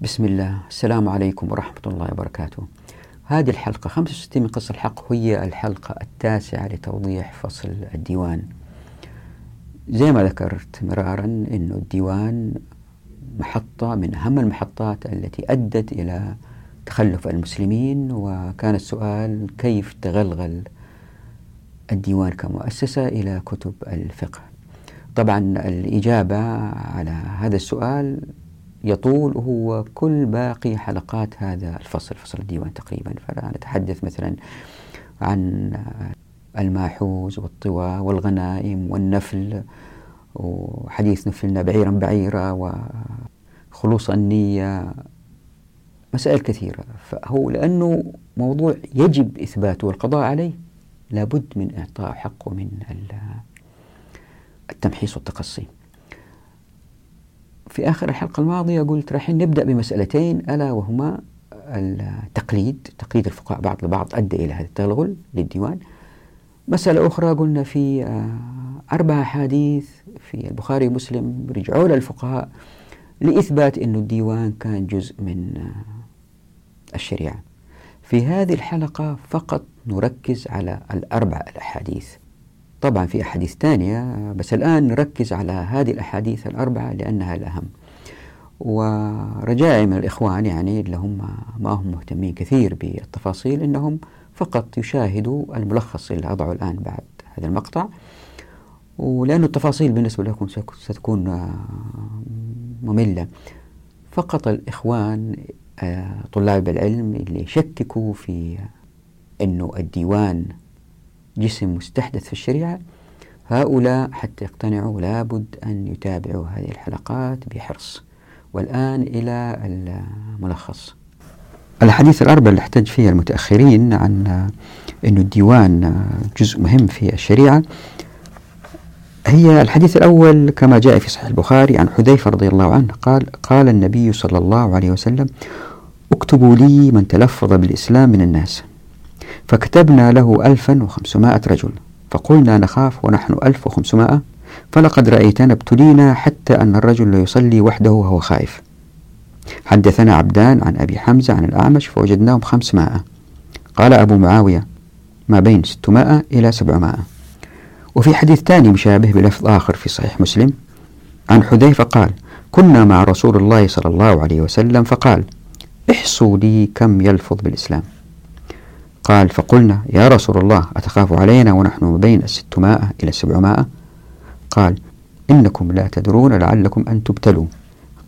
بسم الله. السلام عليكم ورحمة الله وبركاته. هذه الحلقة 65 من قصة الحق هي الحلقة التاسعة لتوضيح فصل الديوان. زي ما ذكرت مرارا أن الديوان محطة من أهم المحطات التي أدت إلى تخلف المسلمين وكان السؤال كيف تغلغل الديوان كمؤسسة إلى كتب الفقه. طبعا الإجابة على هذا السؤال يطول هو كل باقي حلقات هذا الفصل فصل الديوان تقريبا. فلا نتحدث مثلا عن الماحوز والطوى والغنائم والنفل وحديث نفلنا بعيرا بعيرا وخلوص النية مسائل كثيرة. فهو لأنه موضوع يجب إثباته والقضاء عليه لابد من إعطاء حقه من التمحيص والتقصي. في آخر الحلقة الماضية قلت راح نبدأ بمسألتين ألا وهما التقليد تقليد الفقهاء بعض لبعض أدى إلى هذا التغلغل للديوان. مسألة أخرى قلنا في آه، أربع أحاديث في البخاري ومسلم رجعوا للفقهاء لإثبات أن الديوان كان جزء من آه، الشريعة. في هذه الحلقة فقط نركز على الأربع الأحاديث. طبعا في أحاديث ثانية بس الآن نركز على هذه الأحاديث الأربعة لأنها الأهم. ورجائي من الإخوان يعني اللي هم ما هم مهتمين كثير بالتفاصيل إنهم فقط يشاهدوا الملخص اللي أضعه الآن بعد هذا المقطع. ولأن التفاصيل بالنسبة لكم ستكون مملة. فقط الإخوان آه، طلاب العلم اللي يشككوا في أنه الديوان جسم مستحدث في الشريعة هؤلاء حتى يقتنعوا لابد أن يتابعوا هذه الحلقات بحرص. والآن إلى الملخص. الحديث الأربع اللي احتج فيها المتأخرين عن أن الديوان جزء مهم في الشريعة هي الحديث الأول كما جاء في صحيح البخاري عن حذيفة رضي الله عنه قال قال النبي صلى الله عليه وسلم اكتبوا لي من تلفظ بالإسلام من الناس. فكتبنا له ألفا وخمسمائة رجل فقلنا نخاف ونحن ألف وخمسمائة فلقد رأيتنا ابتلينا حتى أن الرجل لا يصلي وحده وهو خائف حدثنا عبدان عن أبي حمزة عن الأعمش فوجدناهم خمسمائة. قال أبو معاوية ما بين ستمائة إلى سبعمائة وفي حديث ثاني مشابه بلفظ آخر في صحيح مسلم عن حذيفة قال كنا مع رسول الله صلى الله عليه وسلم فقال احصوا لي كم يلفظ بالإسلام قال فقلنا يا رسول الله أتخاف علينا ونحن بين الستمائة إلى السبعمائة؟ قال إنكم لا تدرون لعلكم أن تبتلوا.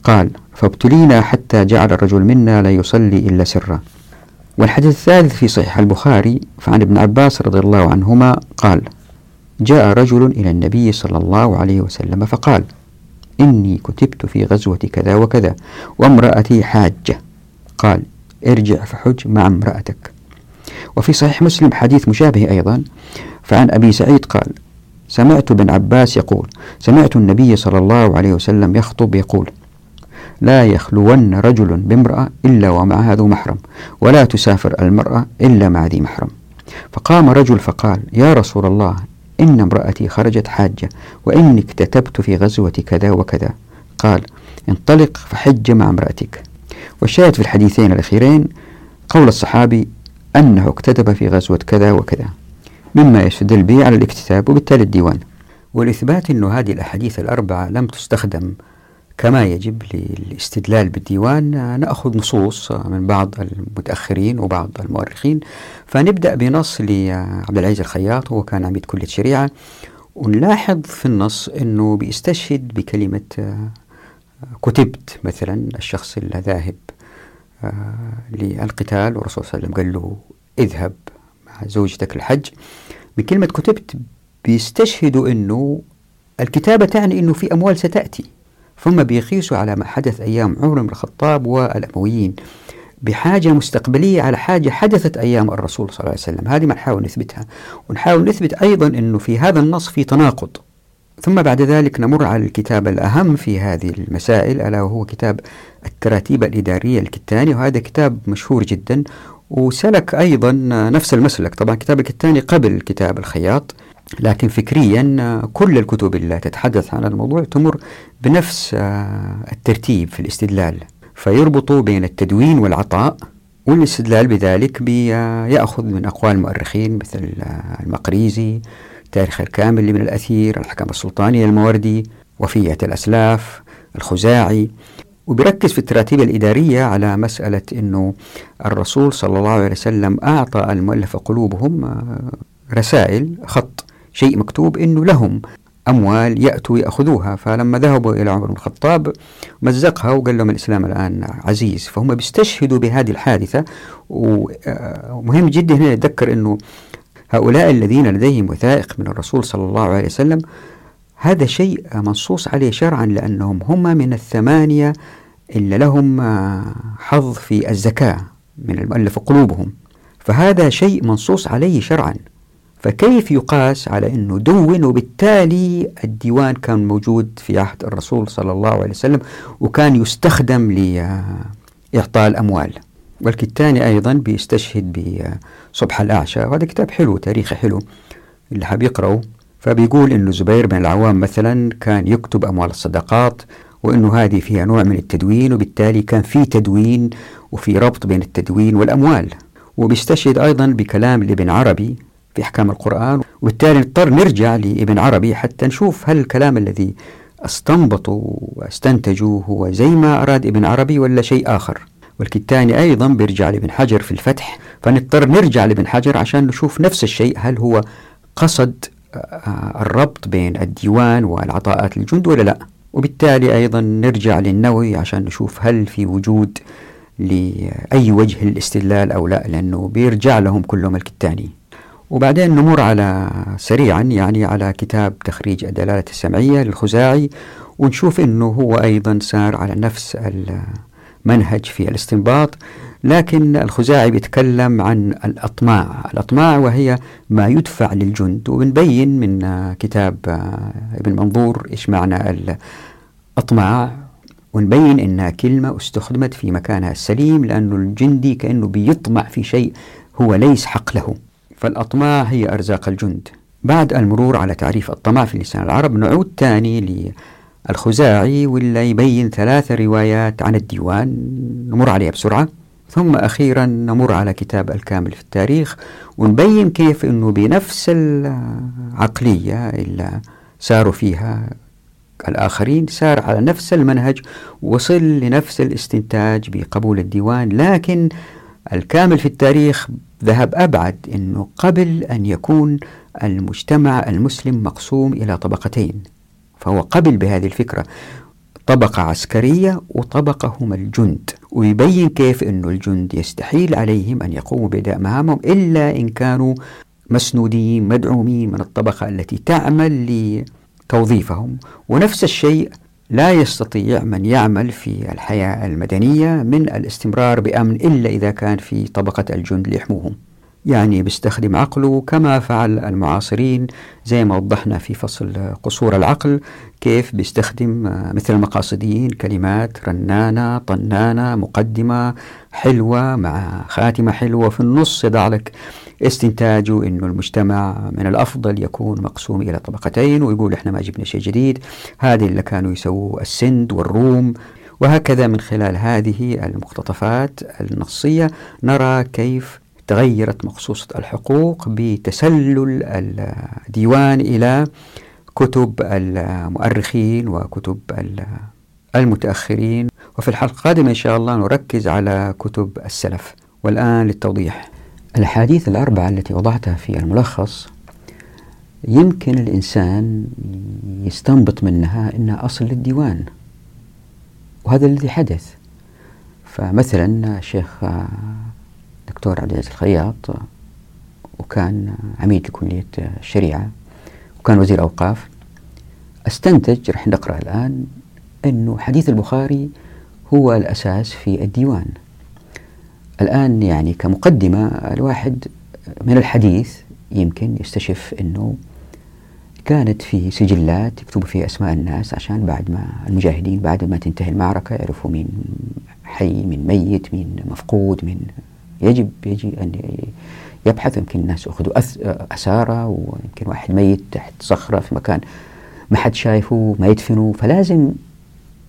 قال فابتلينا حتى جعل الرجل منا لا يصلي إلا سرا. والحديث الثالث في صحيح البخاري فعن ابن عباس رضي الله عنهما قال جاء رجل إلى النبي صلى الله عليه وسلم فقال إني كتبت في غزوة كذا وكذا وامرأتي حاجة. قال ارجع فحج مع امرأتك. وفي صحيح مسلم حديث مشابه أيضا فعن أبي سعيد قال سمعت بن عباس يقول سمعت النبي صلى الله عليه وسلم يخطب يقول لا يخلون رجل بامرأة إلا ومعها ذو محرم ولا تسافر المرأة إلا مع ذي محرم فقام رجل فقال يا رسول الله إن امرأتي خرجت حاجة وإني اكتتبت في غزوة كذا وكذا قال انطلق فحج مع امرأتك والشاهد في الحديثين الأخيرين قول الصحابي أنه اكتتب في غزوة كذا وكذا مما يستدل به على الاكتتاب وبالتالي الديوان. والإثبات أن هذه الأحاديث الأربعة لم تستخدم كما يجب للاستدلال بالديوان نأخذ نصوص من بعض المتأخرين وبعض المؤرخين. فنبدأ بنص لعبد العزيز الخياط هو كان عميد كلية الشريعة ونلاحظ في النص أنه بيستشهد بكلمة كتبت مثلا الشخص الذاهب. آه، للقتال. والرسول صلى الله عليه وسلم قال له اذهب مع زوجتك الحج بكلمة كتبت بيستشهدوا أنه الكتابة تعني أنه في أموال ستأتي. ثم بيقيسوا على ما حدث أيام عمر بن الخطاب والأمويين بحاجة مستقبلية على حاجة حدثت أيام الرسول صلى الله عليه وسلم. هذه ما نحاول نثبتها. ونحاول نثبت أيضا أنه في هذا النص في تناقض. ثم بعد ذلك نمر على الكتاب الأهم في هذه المسائل ألا وهو كتاب التراتيب الإدارية الكتاني وهذا كتاب مشهور جدا. وسلك أيضا نفس المسلك طبعا كتاب الكتاني قبل كتاب الخياط لكن فكريا كل الكتب اللي تتحدث عن الموضوع تمر بنفس الترتيب في الاستدلال. فيربطوا بين التدوين والعطاء والاستدلال بذلك بيأخذ من أقوال المؤرخين مثل المقريزي تاريخ الكامل لابن الأثير الحكم السلطاني الموردي وفية الأسلاف الخزاعي. وبيركز في التراتيب الإدارية على مسألة أنه الرسول صلى الله عليه وسلم أعطى المؤلف قلوبهم آه، رسائل خط شيء مكتوب أنه لهم أموال يأتوا يأخذوها. فلما ذهبوا إلى عمر بن الخطاب مزقها وقال لهم الإسلام الآن عزيز. فهم بيستشهدوا بهذه الحادثة ومهم جدا هنا نتذكر أنه هؤلاء الذين لديهم وثائق من الرسول صلى الله عليه وسلم هذا شيء منصوص عليه شرعا لأنهم هم من الثمانية اللي لهم حظ في الزكاة من المؤلف قلوبهم. فهذا شيء منصوص عليه شرعا. فكيف يقاس على أنه دون وبالتالي الديوان كان موجود في عهد الرسول صلى الله عليه وسلم وكان يستخدم لإعطاء الأموال؟ والكتاني أيضا بيستشهد بصبح الأعشى. وهذا كتاب حلو تاريخي حلو. اللي حاب يقرأه فبيقول أنه زبير بن العوام مثلا كان يكتب أموال الصدقات وأنه هذه فيها نوع من التدوين وبالتالي كان في تدوين وفي ربط بين التدوين والأموال. وبيستشهد أيضا بكلام لابن عربي في أحكام القرآن. وبالتالي نضطر نرجع لابن عربي حتى نشوف هل الكلام الذي استنبطوا واستنتجوا هو زي ما أراد ابن عربي ولا شيء آخر. والكتاني أيضا بيرجع لابن حجر في الفتح فنضطر نرجع لابن حجر عشان نشوف نفس الشيء. هل هو قصد آه، الربط بين الديوان والعطاءات للجند ولا لا؟ وبالتالي أيضا نرجع للنووي عشان نشوف هل في وجود لأي وجه للاستدلال أو لا لأنه بيرجع لهم كلهم الكتاني. وبعدين نمر على سريعا يعني على كتاب تخريج الدلالة السمعية للخزاعي ونشوف أنه هو أيضا سار على نفس المنهج في الاستنباط. لكن الخزاعي بيتكلم عن الأطماع. الأطماع وهي ما يدفع للجند وبنبين من كتاب ابن منظور إيش معنى الأطماع. ونبين إنها كلمة استخدمت في مكانها السليم لأنه الجندي كأنه بيطمع في شيء هو ليس حق له. فالأطماع هي أرزاق الجند. بعد المرور على تعريف الطمع في لسان العرب نعود تاني للخزاعي واللي يبين ثلاث روايات عن الديوان. نمر عليها بسرعة. ثم أخيرا نمر على كتاب الكامل في التاريخ ونبين كيف أنه بنفس العقلية اللي ساروا فيها الآخرين سار على نفس المنهج وصل لنفس الاستنتاج بقبول الديوان لكن الكامل في التاريخ ذهب أبعد أنه قبل أن يكون المجتمع المسلم مقسوم إلى طبقتين فهو قبل بهذه الفكرة طبقة عسكرية وطبقة هم الجند. ويبين كيف أن الجند يستحيل عليهم أن يقوموا بأداء مهامهم إلا إن كانوا مسنودين مدعومين من الطبقة التي تعمل لتوظيفهم. ونفس الشيء لا يستطيع من يعمل في الحياة المدنية من الاستمرار بأمن إلا إذا كان في طبقة الجند ليحموهم. يعني بيستخدم عقله كما فعل المعاصرين زي ما وضحنا في فصل قصور العقل كيف بيستخدم مثل المقاصديين كلمات رنانة طنانة مقدمة حلوة مع خاتمة حلوة في النص يضع لك استنتاجه أنه المجتمع من الأفضل يكون مقسوم إلى طبقتين ويقول إحنا ما جبنا شيء جديد هذه اللي كانوا يسووا السند والروم. وهكذا من خلال هذه المقتطفات النصية نرى كيف تغيرت مقصوصة الحقوق بتسلل الديوان إلى كتب المؤرخين وكتب المتأخرين. وفي الحلقة القادمة إن شاء الله نركز على كتب السلف. والآن للتوضيح. الأحاديث الأربعة التي وضعتها في الملخص يمكن الإنسان يستنبط منها أنها أصل للديوان وهذا الذي حدث. فمثلا الشيخ دكتور عبد العزيز الخياط وكان عميد لكلية الشريعة وكان وزير أوقاف. أستنتج رح نقرأ الآن أنه حديث البخاري هو الأساس في الديوان. الآن يعني كمقدمة الواحد من الحديث يمكن يستشف أنه كانت في سجلات يكتبوا فيها أسماء الناس عشان بعد ما المجاهدين بعد ما تنتهي المعركة يعرفوا مين حي مين ميت مين مفقود مين يجب يجي أن يبحث يمكن الناس أخذوا أسارة ويمكن واحد ميت تحت صخرة في مكان ما حد شايفه ما يدفنوا فلازم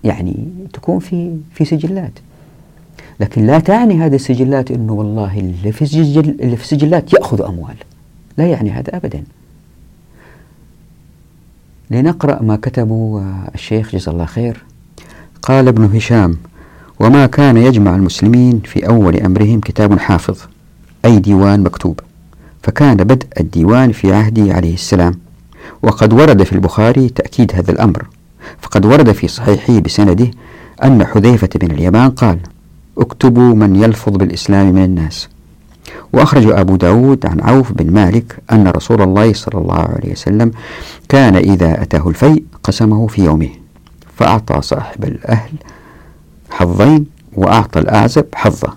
يعني تكون في في سجلات. لكن لا تعني هذه السجلات أنه والله اللي في, السجل اللي في السجلات يأخذ أموال. لا يعني هذا أبدا. لنقرأ ما كتبه الشيخ جزا الله خير. قال ابن هشام وما كان يجمع المسلمين في أول أمرهم كتاب حافظ أي ديوان مكتوب. فكان بدء الديوان في عهده عليه السلام. وقد ورد في البخاري تأكيد هذا الأمر. فقد ورد في صحيحه بسنده أن حذيفة بن اليمان قال اكتبوا من يلفظ بالإسلام من الناس. وأخرج أبو داود عن عوف بن مالك أن رسول الله صلى الله عليه وسلم كان إذا أتاه الفيء قسمه في يومه فأعطى صاحب الأهل حظين وأعطى الأعزب حظه.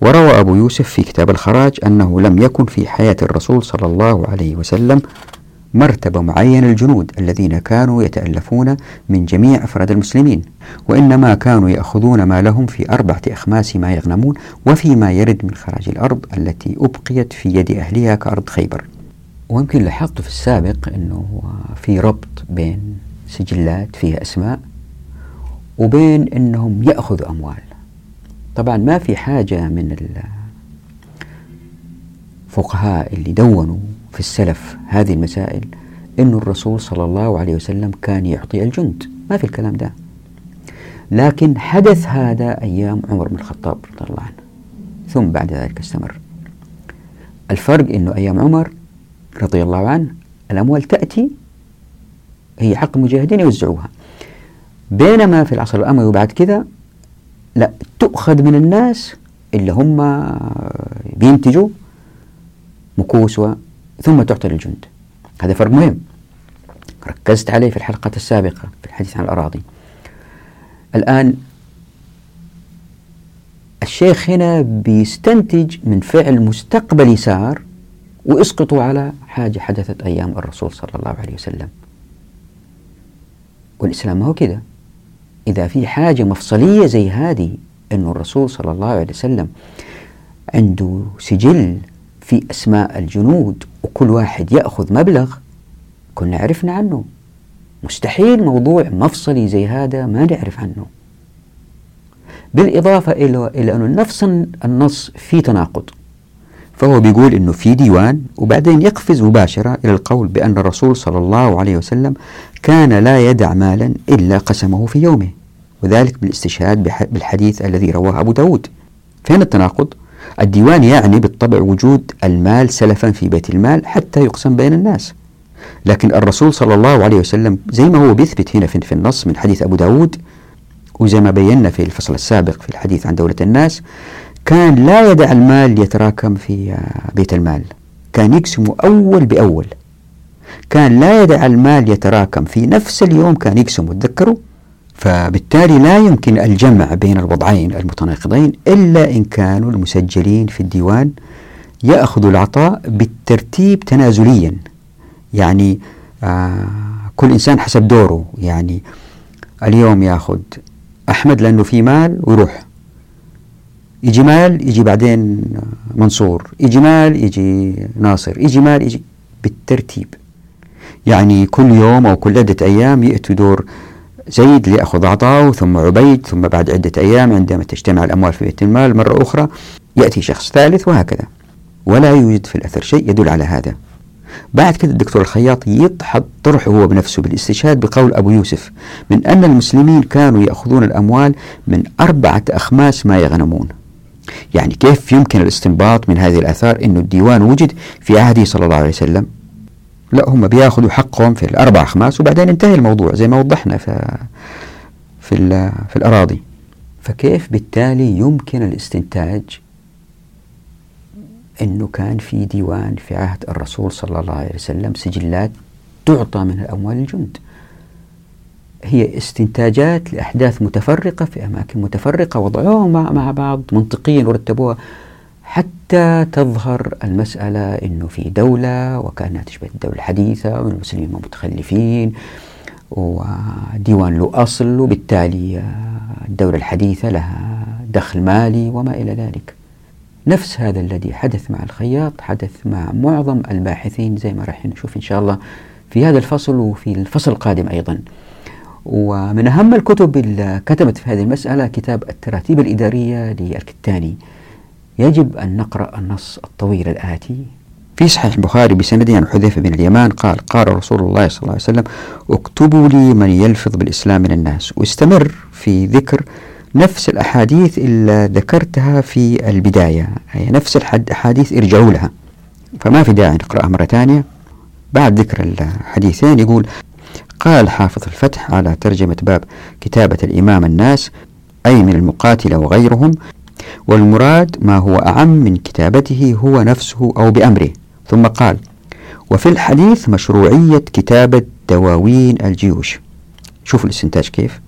وروى أبو يوسف في كتاب الخراج أنه لم يكن في حياة الرسول صلى الله عليه وسلم مرتبة معينة الجنود الذين كانوا يتألفون من جميع أفراد المسلمين وإنما كانوا يأخذون ما لهم في أربعة أخماس ما يغنمون وفيما يرد من خراج الأرض التي أبقيت في يد أهلها كأرض خيبر. ويمكن لاحظت في السابق أنه في ربط بين سجلات فيها أسماء وبين أنهم يأخذوا أموال. طبعا ما في حاجة من الفقهاء اللي دونوا في السلف هذه المسائل أن الرسول صلى الله عليه وسلم كان يعطي الجند. ما في الكلام ده. لكن حدث هذا أيام عمر بن الخطاب رضي الله عنه. ثم بعد ذلك استمر. الفرق أنه أيام عمر رضي الله عنه الأموال تأتي هي حق المجاهدين يوزعوها. بينما في العصر الأموي وبعد كذا لا تؤخذ من الناس اللي هم بينتجوا مكوس ثم تعطى للجند. هذا فرق مهم. ركزت عليه في الحلقات السابقة في الحديث عن الأراضي. الآن الشيخ هنا بيستنتج من فعل مستقبلي صار واسقطوا على حاجة حدثت أيام الرسول صلى الله عليه وسلم. والإسلام ما هو كده. إذا في حاجة مفصلية زي هذه أن الرسول صلى الله عليه وسلم عنده سجل في أسماء الجنود وكل واحد يأخذ مبلغ كنا عرفنا عنه. مستحيل موضوع مفصلي زي هذا ما نعرف عنه. بالإضافة إلى إلى أنه نفس النص في تناقض. فهو بيقول أنه في ديوان وبعدين يقفز مباشرة إلى القول بأن الرسول صلى الله عليه وسلم كان لا يدع مالا إلا قسمه في يومه وذلك بالاستشهاد بالحديث الذي رواه أبو داود فين التناقض؟ الديوان يعني بالطبع وجود المال سلفا في بيت المال حتى يقسم بين الناس لكن الرسول صلى الله عليه وسلم زي ما هو بيثبت هنا في النص من حديث أبو داود وزي ما بينا في الفصل السابق في الحديث عن دولة الناس كان لا يدع المال يتراكم في بيت المال. كان يقسمه أول بأول. كان لا يدع المال يتراكم في نفس اليوم كان يقسمه تذكروا؟ فبالتالي لا يمكن الجمع بين الوضعين المتناقضين إلا إن كانوا المسجلين في الديوان يأخذوا العطاء بالترتيب تنازليا. يعني آه كل إنسان حسب دوره. يعني اليوم يأخذ أحمد لأنه في مال ويروح. يجي مال يجي بعدين منصور يجي مال يجي ناصر يجي مال يجي بالترتيب. يعني كل يوم أو كل عدة أيام يأتي دور زيد ليأخذ عطاءه ثم عبيد ثم بعد عدة أيام عندما تجتمع الأموال في بيت المال مرة أخرى يأتي شخص ثالث وهكذا. ولا يوجد في الأثر شيء يدل على هذا. بعد كده الدكتور الخياط يضحك طرحه هو بنفسه بالاستشهاد بقول أبو يوسف من أن المسلمين كانوا يأخذون الأموال من أربعة أخماس ما يغنمون. يعني كيف يمكن الاستنباط من هذه الآثار أن الديوان وجد في عهده صلى الله عليه وسلم؟ لا هم بياخذوا حقهم في الأربع أخماس وبعدين انتهي الموضوع زي ما وضحنا في في, في الأراضي. فكيف بالتالي يمكن الاستنتاج أنه كان في ديوان في عهد الرسول صلى الله عليه وسلم سجلات تعطى من الأموال الجند؟ هي استنتاجات لأحداث متفرقة في أماكن متفرقة وضعوها مع بعض منطقيا ورتبوها حتى تظهر المسألة أنه في دولة وكأنها تشبه الدولة الحديثة والمسلمين متخلفين وديوان له أصل وبالتالي الدولة الحديثة لها دخل مالي وما إلى ذلك. نفس هذا الذي حدث مع الخياط حدث مع معظم الباحثين زي ما راح نشوف إن شاء الله في هذا الفصل وفي الفصل القادم أيضا. ومن أهم الكتب اللي كتبت في هذه المسألة كتاب التراتيب الإدارية للكتاني يجب أن نقرأ النص الطويل الآتي. في صحيح البخاري بسنده عن حذيفة بن اليمان قال قال رسول الله صلى الله عليه وسلم اكتبوا لي من يلفظ بالإسلام من الناس واستمر في ذكر نفس الأحاديث اللي ذكرتها في البداية أي نفس الأحاديث ارجعوا لها. فما في داعي نقرأها مرة ثانية. بعد ذكر الحديثين يقول قال حافظ الفتح على ترجمة باب كتابة الإمام الناس أي من المقاتلة وغيرهم والمراد ما هو أعم من كتابته هو نفسه أو بأمره. ثم قال وفي الحديث مشروعية كتابة دواوين الجيوش. شوف الاستنتاج كيف.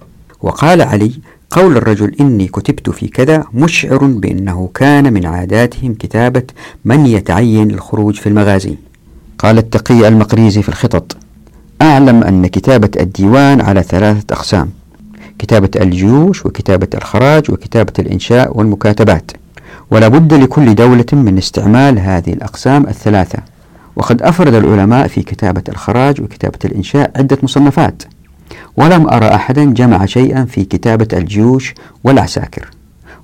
وقال علي قول الرجل إني كتبت في كذا مشعر بأنه كان من عاداتهم كتابة من يتعين الخروج في المغازي. قال التقي المقريزي في الخطط أعلم أن كتابة الديوان على ثلاثة أقسام كتابة الجيوش وكتابة الخراج وكتابة الإنشاء والمكاتبات. ولا بد لكل دولة من استعمال هذه الأقسام الثلاثة. وقد أفرد العلماء في كتابة الخراج وكتابة الإنشاء عدة مصنفات. ولم أرى أحدا جمع شيئا في كتابة الجيوش والعساكر.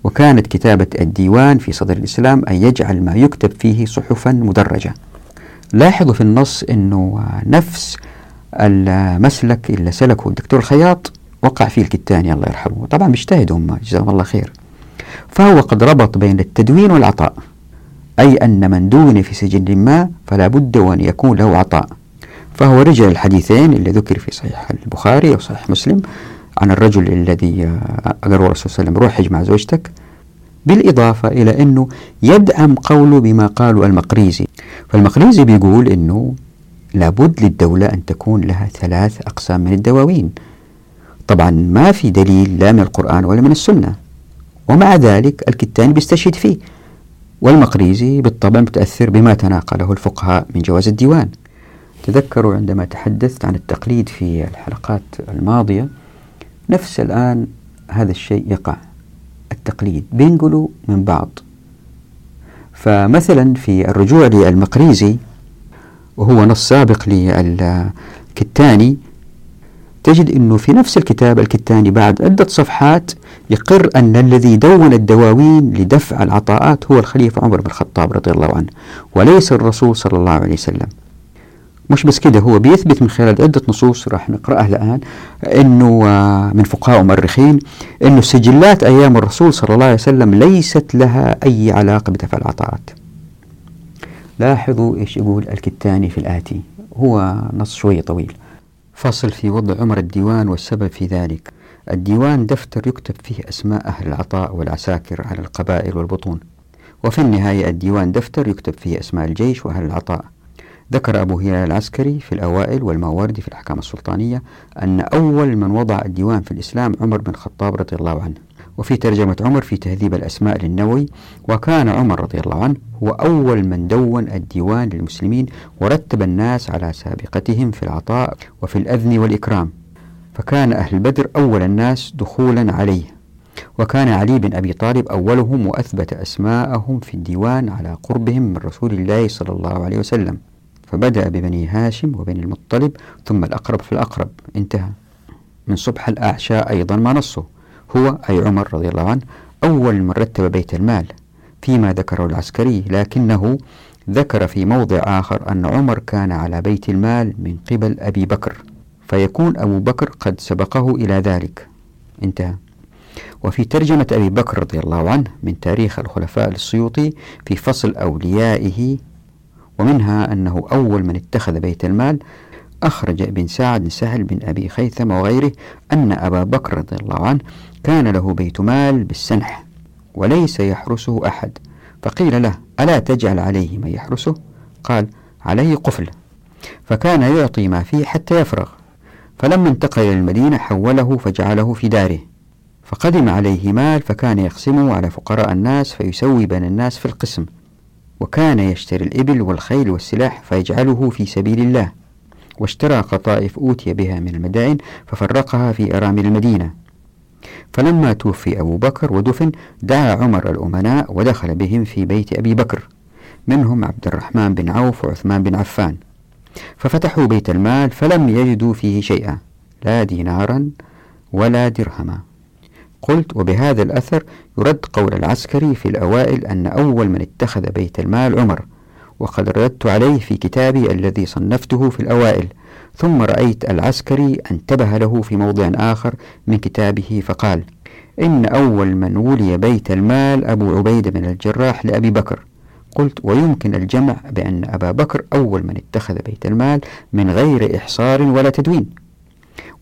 وكانت كتابة الديوان في صدر الإسلام أن يجعل ما يكتب فيه صحفا مدرجة. لاحظوا في النص أنه نفس المسلك اللي سلكه. الدكتور الخياط وقع فيه الكتاني الله يرحمه. طبعا بيجتهدوا هم جزاهم الله خير. فهو قد ربط بين التدوين والعطاء أي أن من دون في سجن ما فلا بد وأن يكون له عطاء. فهو رجع الحديثين اللي ذكر في صحيح البخاري وصحيح مسلم عن الرجل الذي قال الرسول صلى الله عليه وسلم روح اجمع زوجتك. بالإضافة إلى أنه يدعم قوله بما قاله المقريزي. فالمقريزي بيقول أنه لابد للدولة أن تكون لها ثلاث أقسام من الدواوين. طبعا ما في دليل لا من القرآن ولا من السنة. ومع ذلك الكتاني بيستشهد فيه والمقريزي بالطبع متأثر بما تناقله الفقهاء من جواز الديوان. تذكروا عندما تحدثت عن التقليد في الحلقات الماضية نفس الآن هذا الشيء يقع التقليد. بينقلوا من بعض. فمثلا في الرجوع للمقريزي وهو نص سابق للكتاني تجد أنه في نفس الكتاب الكتاني بعد عدة صفحات يقر أن الذي دون الدواوين لدفع العطاءات هو الخليفة عمر بن الخطاب رضي الله عنه وليس الرسول صلى الله عليه وسلم. مش بس كده هو بيثبت من خلال عدة نصوص راح نقرأها الآن أنه آه، من فقهاء ومؤرخين أنه سجلات أيام الرسول صلى الله عليه وسلم ليست لها أي علاقة بدفع العطاءات. لاحظوا إيش يقول الكتاني في الآتي. هو نص شوي طويل. فصل في وضع عمر الديوان والسبب في ذلك. الديوان دفتر يكتب فيه أسماء أهل العطاء والعساكر على القبائل والبطون. وفي النهاية الديوان دفتر يكتب فيه أسماء الجيش وأهل العطاء. ذكر أبو هلال العسكري في الأوائل والماوردي في الأحكام السلطانية أن أول من وضع الديوان في الإسلام عمر بن الخطاب رضي الله عنه. وفي ترجمة عمر في تهذيب الأسماء للنووي وكان عمر رضي الله عنه هو أول من دون الديوان للمسلمين ورتب الناس على سابقتهم في العطاء وفي الأذن والإكرام. فكان أهل بدر أول الناس دخولا عليه. وكان علي بن أبي طالب أولهم وأثبت أسماءهم في الديوان على قربهم من رسول الله صلى الله عليه وسلم. فبدأ ببني هاشم وبني المطلب ثم الأقرب في الأقرب. انتهى. من صبح الأعشى أيضا ما نصه. هو أي عمر رضي الله عنه أول من رتب بيت المال فيما ذكره العسكري لكنه ذكر في موضع آخر أن عمر كان على بيت المال من قبل أبي بكر فيكون أبو بكر قد سبقه إلى ذلك. انتهى. وفي ترجمة أبي بكر رضي الله عنه من تاريخ الخلفاء للسيوطي في فصل أوليائه ومنها أنه أول من اتخذ بيت المال أخرج ابن سعد سهل بن أبي خيثم وغيره أن أبا بكر رضي الله عنه كان له بيت مال بالسنح وليس يحرسه أحد. فقيل له ألا تجعل عليه من يحرسه؟ قال عليه قفل. فكان يعطي ما فيه حتى يفرغ. فلما انتقل إلى المدينة حوله فجعله في داره. فقدم عليه مال فكان يقسمه على فقراء الناس فيسوي بين الناس في القسم. وكان يشتري الإبل والخيل والسلاح فيجعله في سبيل الله. واشترى قطائف أوتي بها من المدائن ففرقها في أرامل المدينة. فلما توفي أبو بكر ودفن دعا عمر الأمناء ودخل بهم في بيت أبي بكر. منهم عبد الرحمن بن عوف وعثمان بن عفان. ففتحوا بيت المال فلم يجدوا فيه شيئا لا دينارا ولا درهما. قلت وبهذا الأثر يرد قول العسكري في الأوائل أن أول من اتخذ بيت المال عمر. وقد رددت عليه في كتابي الذي صنفته في الأوائل ثم رأيت العسكري انتبه له في موضع آخر من كتابه فقال إن أول من ولي بيت المال أبو عبيدة بن الجراح لأبي بكر. قلت ويمكن الجمع بأن أبا بكر أول من اتخذ بيت المال من غير إحصار ولا تدوين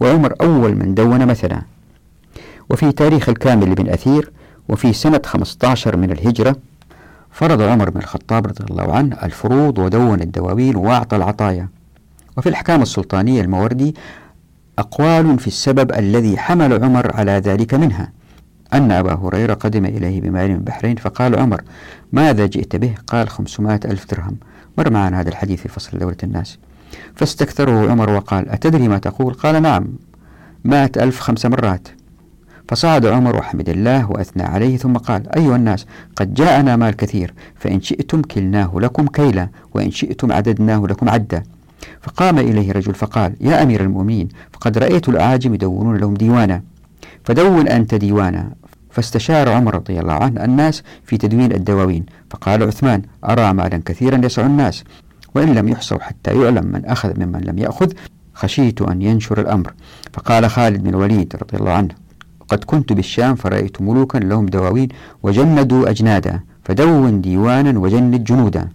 وعمر أول من دون مثلا. وفي تاريخ الكامل بن أثير وفي سنة 15 من الهجرة فرض عمر بن الخطاب رضي الله عنه الفروض ودون الدواوين وأعطى العطايا. وفي الأحكام السلطانية الموردي أقوال في السبب الذي حمل عمر على ذلك منها. أن أبا هريرة قدم إليه بمال من البحرين فقال عمر ماذا جئت به؟ قال خمسمائة ألف درهم. مر معنا هذا الحديث في فصل دولة الناس. فاستكثره عمر وقال أتدري ما تقول؟ قال نعم مائة ألف خمس مرات. فصعد عمر وحمد الله وأثنى عليه ثم قال أيها الناس قد جاءنا مال كثير فإن شئتم كلناه لكم كيلا وإن شئتم عددناه لكم عدا. فقام إليه رجل فقال يا أمير المؤمنين فقد رأيت الأعاجم يدونون لهم ديوانا. فدون أنت ديوانا فاستشار عمر رضي الله عنه الناس في تدوين الدواوين. فقال عثمان أرى مالا كثيرا يسع الناس وإن لم يحصوا حتى يعلم من أخذ ممن لم يأخذ خشيت أن ينشر الأمر. فقال خالد بن الوليد رضي الله عنه قد كنت بالشام فرأيت ملوكا لهم دواوين وجندوا أجنادا فدون ديوانا وجند جنودا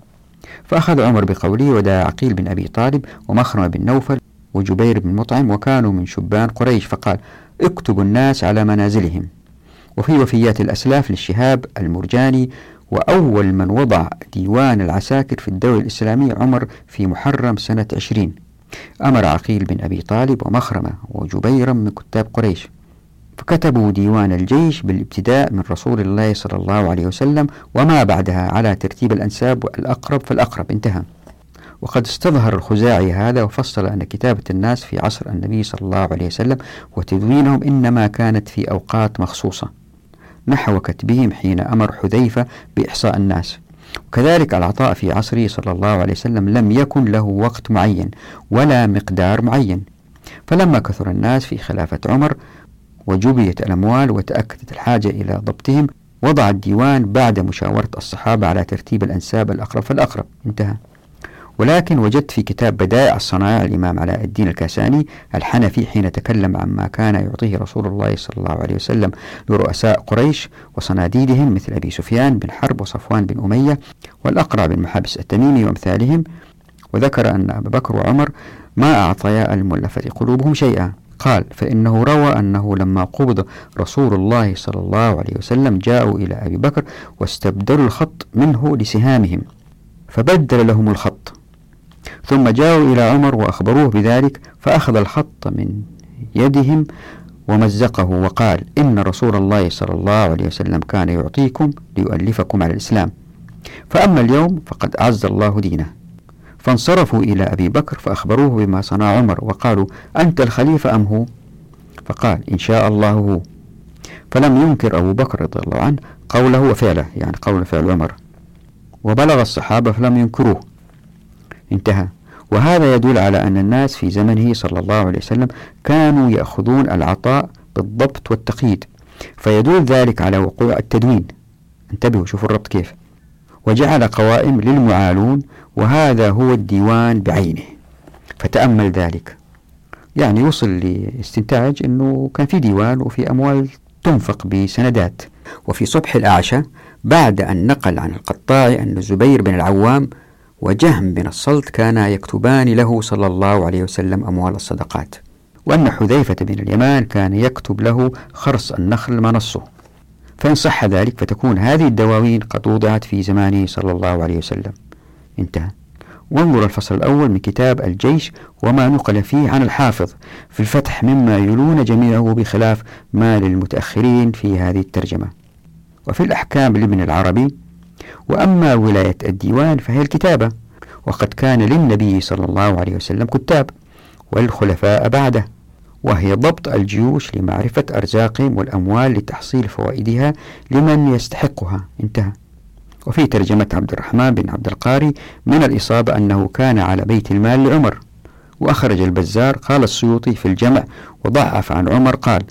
فأخذ عمر بقوله ودعا عقيل بن أبي طالب ومخرم بن نوفل وجبير بن مطعم وكانوا من شبان قريش فقال اكتبوا الناس على منازلهم. وفي وفيات الأسلاف للشهاب المرجاني وأول من وضع ديوان العساكر في الدولة الإسلامية عمر في محرم سنة عشرين. أمر عقيل بن أبي طالب ومخرمة وجبيرا من كتاب قريش. فكتبوا ديوان الجيش بالابتداء من رسول الله صلى الله عليه وسلم وما بعدها على ترتيب الأنساب الأقرب فالأقرب. انتهى. وقد استظهر الخزاعي هذا وفصل أن كتابة الناس في عصر النبي صلى الله عليه وسلم وتدوينهم إنما كانت في أوقات مخصوصة. نحو كتبهم حين أمر حذيفة بإحصاء الناس. وكذلك العطاء في عصره صلى الله عليه وسلم لم يكن له وقت معين ولا مقدار معين. فلما كثر الناس في خلافة عمر وجبيت الأموال وتأكدت الحاجة إلى ضبطهم وضع الديوان بعد مشاورة الصحابة على ترتيب الأنساب الأقرب فالأقرب. انتهى. ولكن وجدت في كتاب بدائع الصنائع الإمام علاء الدين الكاساني الحنفي حين تكلم عما كان يعطيه رسول الله صلى الله عليه وسلم لرؤساء قريش وصناديدهم مثل أبي سفيان بن حرب وصفوان بن أمية والأقرع بن محابس التميمي وأمثالهم وذكر أن أبا بكر وعمر ما أعطيا المؤلفة قلوبهم شيئا. قال فإنه روى أنه لما قبض رسول الله صلى الله عليه وسلم جاءوا إلى أبي بكر واستبدلوا الخط منه لسهامهم فبدل لهم الخط. ثم جاءوا إلى عمر وأخبروه بذلك فأخذ الخط من يدهم ومزقه وقال إن رسول الله صلى الله عليه وسلم كان يعطيكم ليؤلفكم على الإسلام. فأما اليوم فقد أعز الله دينه. فانصرفوا إلى أبي بكر فأخبروه بما صنع عمر وقالوا أنت الخليفة أم هو؟ فقال إن شاء الله هو. فلم ينكر أبو بكر رضي الله عنه قوله وفعله يعني قول فعل عمر. وبلغ الصحابة فلم ينكروه. انتهى. وهذا يدل على أن الناس في زمنه صلى الله عليه وسلم كانوا يأخذون العطاء بالضبط والتقييد. فيدل ذلك على وقوع التدوين. انتبهوا شوفوا الربط كيف. وجعل قوائم للمعالون وهذا هو الديوان بعينه. فتأمل ذلك. يعني وصل لاستنتاج أنه كان في ديوان وفي أموال تنفق بسندات. وفي صبح الأعشى بعد أن نقل عن القطاع أن الزبير بن العوام وجهم بن الصلت كانا يكتبان له صلى الله عليه وسلم أموال الصدقات. وأن حذيفة بن اليمان كان يكتب له خرص النخل منصه فإن صح ذلك فتكون هذه الدواوين قد وضعت في زمانه صلى الله عليه وسلم. انتهى. وانظر الفصل الأول من كتاب الجيش وما نقل فيه عن الحافظ. في الفتح مما يلون جميعه بخلاف ما للمتأخرين في هذه الترجمة. وفي الأحكام لابن العربي وأما ولاية الديوان فهي الكتابة. وقد كان للنبي صلى الله عليه وسلم كتاب والخلفاء بعده. وهي ضبط الجيوش لمعرفة أرزاقهم والأموال لتحصيل فوائدها لمن يستحقها. انتهى. وفي ترجمة عبد الرحمن بن عبد القاري من الإصابة أنه كان على بيت المال لعمر. وأخرج البزار قال السيوطي في الجمع وضعف عن عمر قال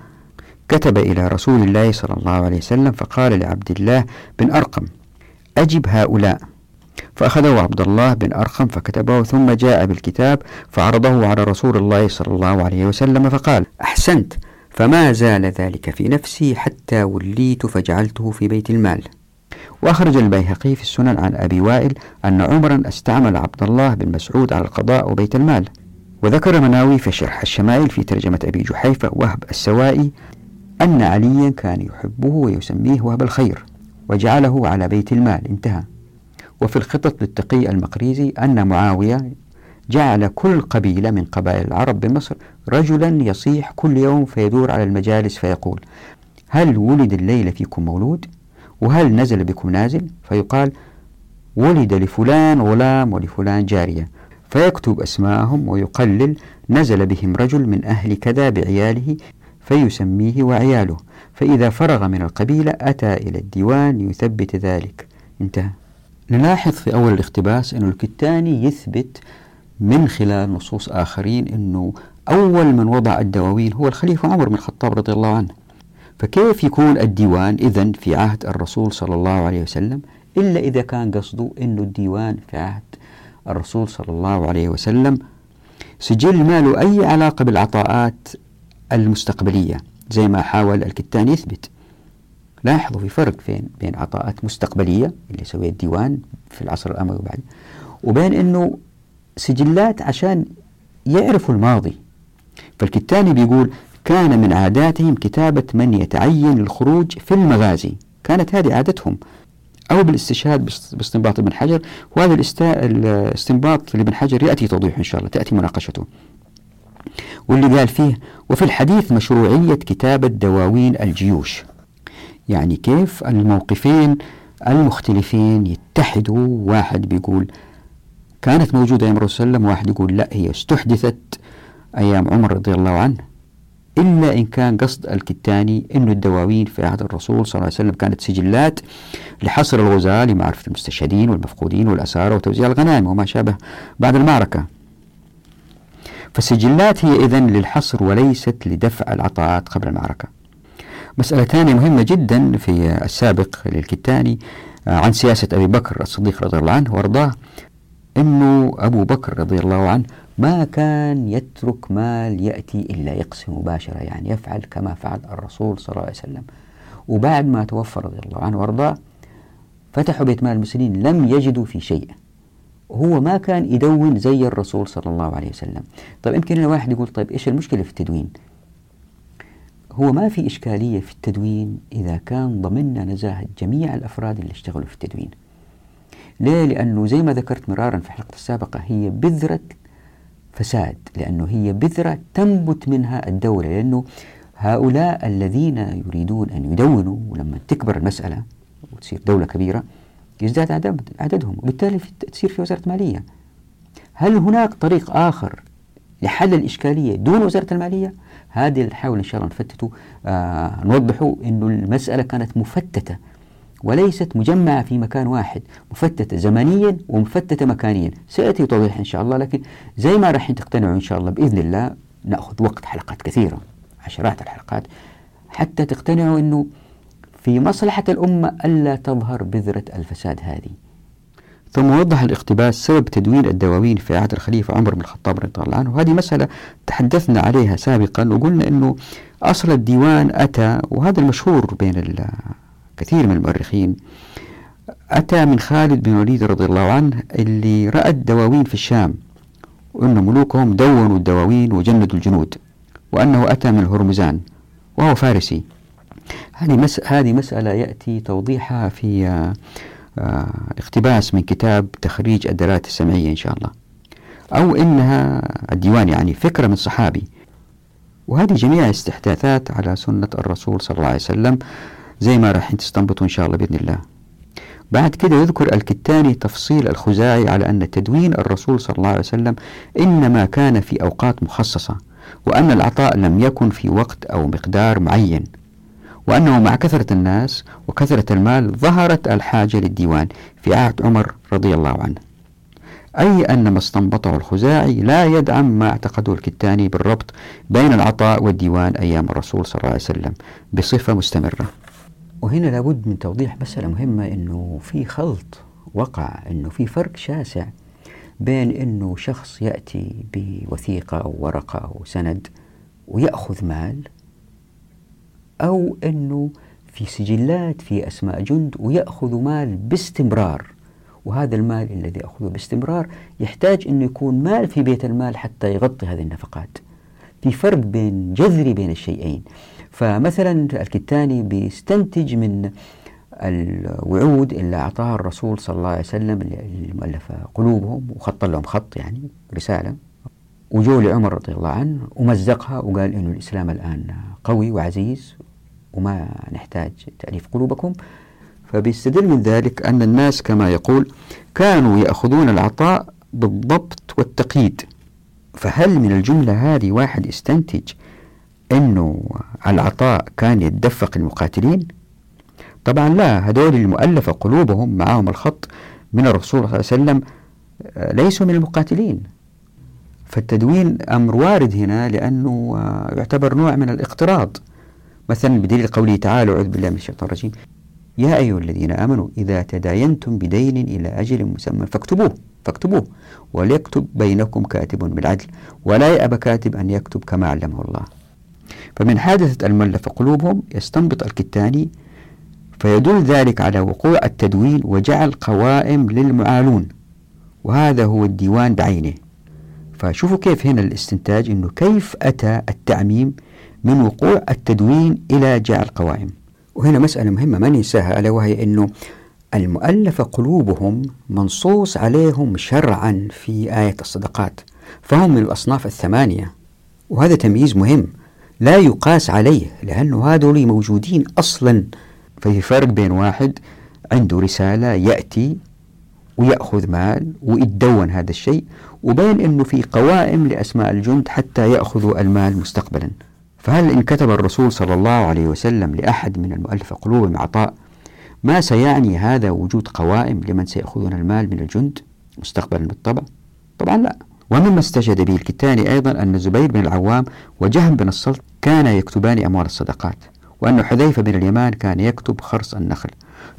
كتب إلى رسول الله صلى الله عليه وسلم فقال لعبد الله بن أرقم أجب هؤلاء فأخذه عبد الله بن أرقم فكتبه ثم جاء بالكتاب فعرضه على رسول الله صلى الله عليه وسلم فقال أحسنت فما زال ذلك في نفسي حتى وليت فجعلته في بيت المال وأخرج البيهقي في السنن عن أبي وائل أن عمرا استعمل عبد الله بن مسعود على القضاء وبيت المال. وذكر مناوي في شرح الشمائل في ترجمة أبي جحيفة وهب السوائي أن عليا كان يحبه ويسميه وهب الخير وجعله على بيت المال. انتهى. وفي الخطط للتقي المقريزي أن معاوية جعل كل قبيلة من قبائل العرب بمصر رجلا يصيح كل يوم فيدور على المجالس فيقول هل ولد الليلة فيكم مولود؟ وهل نزل بكم نازل؟ فيقال ولد لفلان غلام ولفلان جارية. فيكتب أسماءهم ويقلل نزل بهم رجل من أهل كذا بعياله فيسميه وعياله. فإذا فرغ من القبيلة أتى إلى الديوان يثبت ذلك. انتهى. نلاحظ في أول الاقتباس أن الكتاني يثبت من خلال نصوص آخرين أنه أول من وضع الدواوين هو الخليفة عمر بن الخطاب رضي الله عنه. فكيف يكون الديوان إذا في عهد الرسول صلى الله عليه وسلم إلا إذا كان قصده أنه الديوان في عهد الرسول صلى الله عليه وسلم؟ سجل ما له أي علاقة بالعطاءات المستقبلية زي ما حاول الكتان يثبت. لاحظوا في فرق فين؟ بين عطاءات مستقبلية اللي سويها الديوان في العصر الأموي وبعد وبين أنه سجلات عشان يعرفوا الماضي. فالكتاني بيقول كان من عاداتهم كتابة من يتعين الخروج في المغازي. كانت هذه عادتهم. أو بالاستشهاد باستنباط ابن حجر. وهذا الاستنباط لابن حجر يأتي توضيحه إن شاء الله تأتي مناقشته. واللي قال فيه وفي الحديث مشروعية كتابة دواوين الجيوش. يعني كيف الموقفين المختلفين يتحدوا. واحد بيقول كانت موجودة أيام الرسول صلى الله عليه وسلم واحد يقول لا هي استحدثت أيام عمر رضي الله عنه. إلا إن كان قصد الكتاني أن الدواوين في عهد الرسول صلى الله عليه وسلم كانت سجلات لحصر الغزاة لمعرفة المستشهدين والمفقودين والأسارة وتوزيع الغنائم وما شابه بعد المعركة. فالسجلات هي إذن للحصر وليست لدفع العطاءات قبل المعركة. مسألة ثانية مهمة جدا في السابق للكتاني آه، عن سياسة أبي بكر الصديق رضي الله عنه وأرضاه أنه أبو بكر رضي الله عنه ما كان يترك مال يأتي إلا يقسم مباشرة يعني يفعل كما فعل الرسول صلى الله عليه وسلم. وبعد ما توفى رضي الله عنه وأرضاه فتحوا بيت مال المسلمين لم يجدوا في شيء هو ما كان يدون زي الرسول صلى الله عليه وسلم. طيب يمكن هنا واحد يقول طيب إيش المشكلة في التدوين؟ هو ما في إشكالية في التدوين إذا كان ضمننا نزاهة جميع الأفراد اللي اشتغلوا في التدوين. ليه؟ لأنه زي ما ذكرت مرارا في الحلقة السابقة هي بذرة فساد لأنه هي بذرة تنبت منها الدولة لأنه هؤلاء الذين يريدون أن يدونوا ولما تكبر المسألة وتصير دولة كبيرة يزداد عدد عددهم وبالتالي تصير في وزارة مالية هل هناك طريق آخر لحل الإشكالية دون وزارة المالية؟ هذه نحاول إن شاء الله نفتته آه نوضحه أنه المسألة كانت مفتتة وليست مجمعة في مكان واحد مفتتة زمنيا ومفتتة مكانيا. سيأتي توضيح إن شاء الله لكن زي ما راح تقتنعوا إن شاء الله بإذن الله نأخذ وقت حلقات كثيرة عشرات الحلقات حتى تقتنعوا أنه في مصلحة الأمة ألا تظهر بذرة الفساد هذه. ثم وضح الاقتباس سبب تدوين الدواوين في عهد الخليفة عمر بن الخطاب رضي الله عنه. وهذه مسألة تحدثنا عليها سابقا وقلنا أنه أصل الديوان أتى وهذا المشهور بين كثير من المؤرخين. أتى من خالد بن وليد رضي الله عنه اللي رأى الدواوين في الشام وأن ملوكهم دونوا الدواوين وجندوا الجنود وأنه أتى من هرمزان وهو فارسي. هذه مس... هذه مسألة يأتي توضيحها في آه، اقتباس من كتاب تخريج الدلالات السمعية إن شاء الله. أو إنها الديوان يعني فكرة من صحابي. وهذه جميع استحداثات على سنة الرسول صلى الله عليه وسلم. زي ما راح تستنبطوا إن شاء الله بإذن الله. بعد كده يذكر الكتاني تفصيل الخزاعي على أن تدوين الرسول صلى الله عليه وسلم إنما كان في أوقات مخصصة وأن العطاء لم يكن في وقت أو مقدار معين وأنه مع كثرة الناس وكثرة المال ظهرت الحاجة للديوان في عهد عمر رضي الله عنه. أي أن ما استنبطه الخزاعي لا يدعم ما اعتقده الكتاني بالربط بين العطاء والديوان أيام الرسول صلى الله عليه وسلم بصفة مستمرة. وهنا لابد من توضيح مسألة مهمة أنه في خلط وقع أنه في فرق شاسع بين أنه شخص يأتي بوثيقة أو ورقة أو سند ويأخذ مال أو أنه في سجلات في أسماء جند ويأخذ مال باستمرار. وهذا المال الذي يأخذه باستمرار يحتاج أنه يكون مال في بيت المال حتى يغطي هذه النفقات. في فرق بين جذري بين الشيئين. فمثلا الكتاني بيستنتج من الوعود اللي أعطاها الرسول صلى الله عليه وسلم المؤلفة قلوبهم وخط لهم خط يعني رسالة. وجو لعمر رضي الله عنه ومزقها وقال إنه الإسلام الآن قوي وعزيز وما نحتاج تأليف قلوبكم. فبيستدل من ذلك أن الناس كما يقول كانوا يأخذون العطاء بالضبط والتقييد. فهل من الجملة هذه واحد استنتج أنه العطاء كان يتدفق المقاتلين؟ طبعا لا هذول المؤلفة قلوبهم معهم الخط من الرسول صلى الله عليه وسلم آه، ليسوا من المقاتلين. فالتدوين أمر وارد هنا لأنه آه، يعتبر نوع من الاقتراض. مثلا بدليل قوله تعالى أعوذ بالله من الشيطان الرجيم يا أيها الذين آمنوا إذا تداينتم بدين إلى أجل مسمى فاكتبوه فاكتبوه وليكتب بينكم كاتب بالعدل ولا يأبى كاتب أن يكتب كما علمه الله. فمن حادثة المؤلف قلوبهم يستنبط الكتاني فيدل ذلك على وقوع التدوين وجعل قوائم للمعالون. وهذا هو الديوان بعينه. فشوفوا كيف هنا الاستنتاج إنه كيف أتى التعميم من وقوع التدوين إلى جعل قوائم. وهنا مسألة مهمة ما ننساها ألا وهي أنه المؤلفة قلوبهم منصوص عليهم شرعا في آية الصدقات فهم من الأصناف الثمانية. وهذا تمييز مهم لا يقاس عليه لأنه هذول موجودين أصلا. ففي فرق بين واحد عنده رسالة يأتي ويأخذ مال ويتدون هذا الشيء وبين أنه في قوائم لأسماء الجند حتى يأخذوا المال مستقبلا. فهل إن كتب الرسول صلى الله عليه وسلم لأحد من المؤلف قلوبهم عطاء ما سيعني هذا وجود قوائم لمن سيأخذون المال من الجند مستقبلا بالطبع؟ طبعا لا. ومما استشهد به الكتاني أيضا أن زبير بن العوام وجهم بن السلط كانا يكتبان أموال الصدقات وأن حذيفة بن اليمان كان يكتب خرص النخل.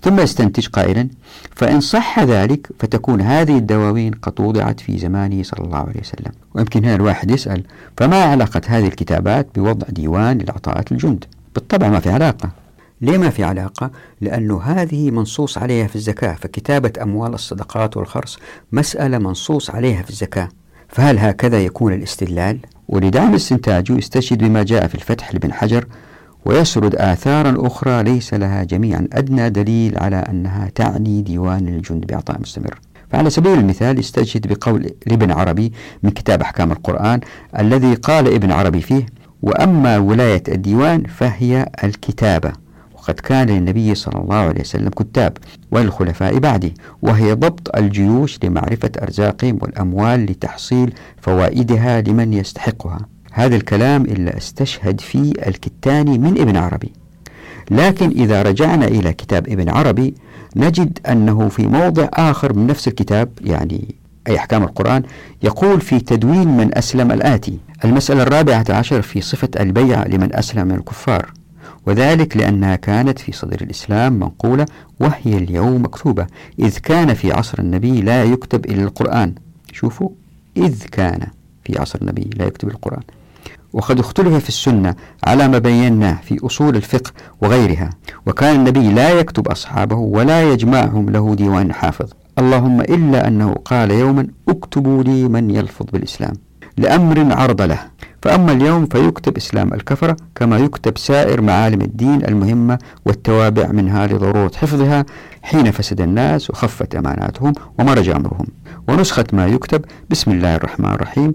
ثم يستنتج قائلا فإن صح ذلك فتكون هذه الدواوين قد وضعت في زمانه صلى الله عليه وسلم. ويمكن هنا الواحد يسأل فما علاقة هذه الكتابات بوضع ديوان للعطاءات الجند بالطبع ما في علاقة. ليه ما في علاقة؟ لأنه هذه منصوص عليها في الزكاة فكتابة أموال الصدقات والخرص مسألة منصوص عليها في الزكاة. فهل هكذا يكون الاستدلال؟ ولدعم استنتاجه يستشهد بما جاء في الفتح لابن حجر ويسرد آثارا أخرى ليس لها جميعا أدنى دليل على أنها تعني ديوان الجند بإعطاء مستمر فعلى سبيل المثال استشهد بقول لابن عربي من كتاب أحكام القرآن الذي قال ابن عربي فيه وأما ولاية الديوان فهي الكتابة وقد كان للنبي صلى الله عليه وسلم كتاب وللخلفاء بعده وهي ضبط الجيوش لمعرفة أرزاقهم والأموال لتحصيل فوائدها لمن يستحقها. هذا الكلام إلا أستشهد فيه الكتاني من ابن عربي. لكن إذا رجعنا إلى كتاب ابن عربي نجد أنه في موضع آخر من نفس الكتاب يعني أي أحكام القرآن يقول في تدوين من أسلم الآتي. المسألة الرابعة عشر في صفة البيعة لمن أسلم من الكفار. وذلك لأنها كانت في صدر الإسلام منقولة وهي اليوم مكتوبة إذ كان في عصر النبي لا يكتب إلا القرآن. شوفوا إذ كان في عصر النبي لا يكتب القرآن. وقد اختلف في السنة على ما بيناه في أصول الفقه وغيرها وكان النبي لا يكتب أصحابه ولا يجمعهم له ديوان حافظ. اللهم إلا أنه قال يوما اكتبوا لي من يلفظ بالإسلام لأمر عرض له. فأما اليوم فيكتب إسلام الكفرة كما يكتب سائر معالم الدين المهمة والتوابع منها لضرورة حفظها حين فسد الناس وخفت أماناتهم ومرج أمرهم ونسخة ما يكتب بسم الله الرحمن الرحيم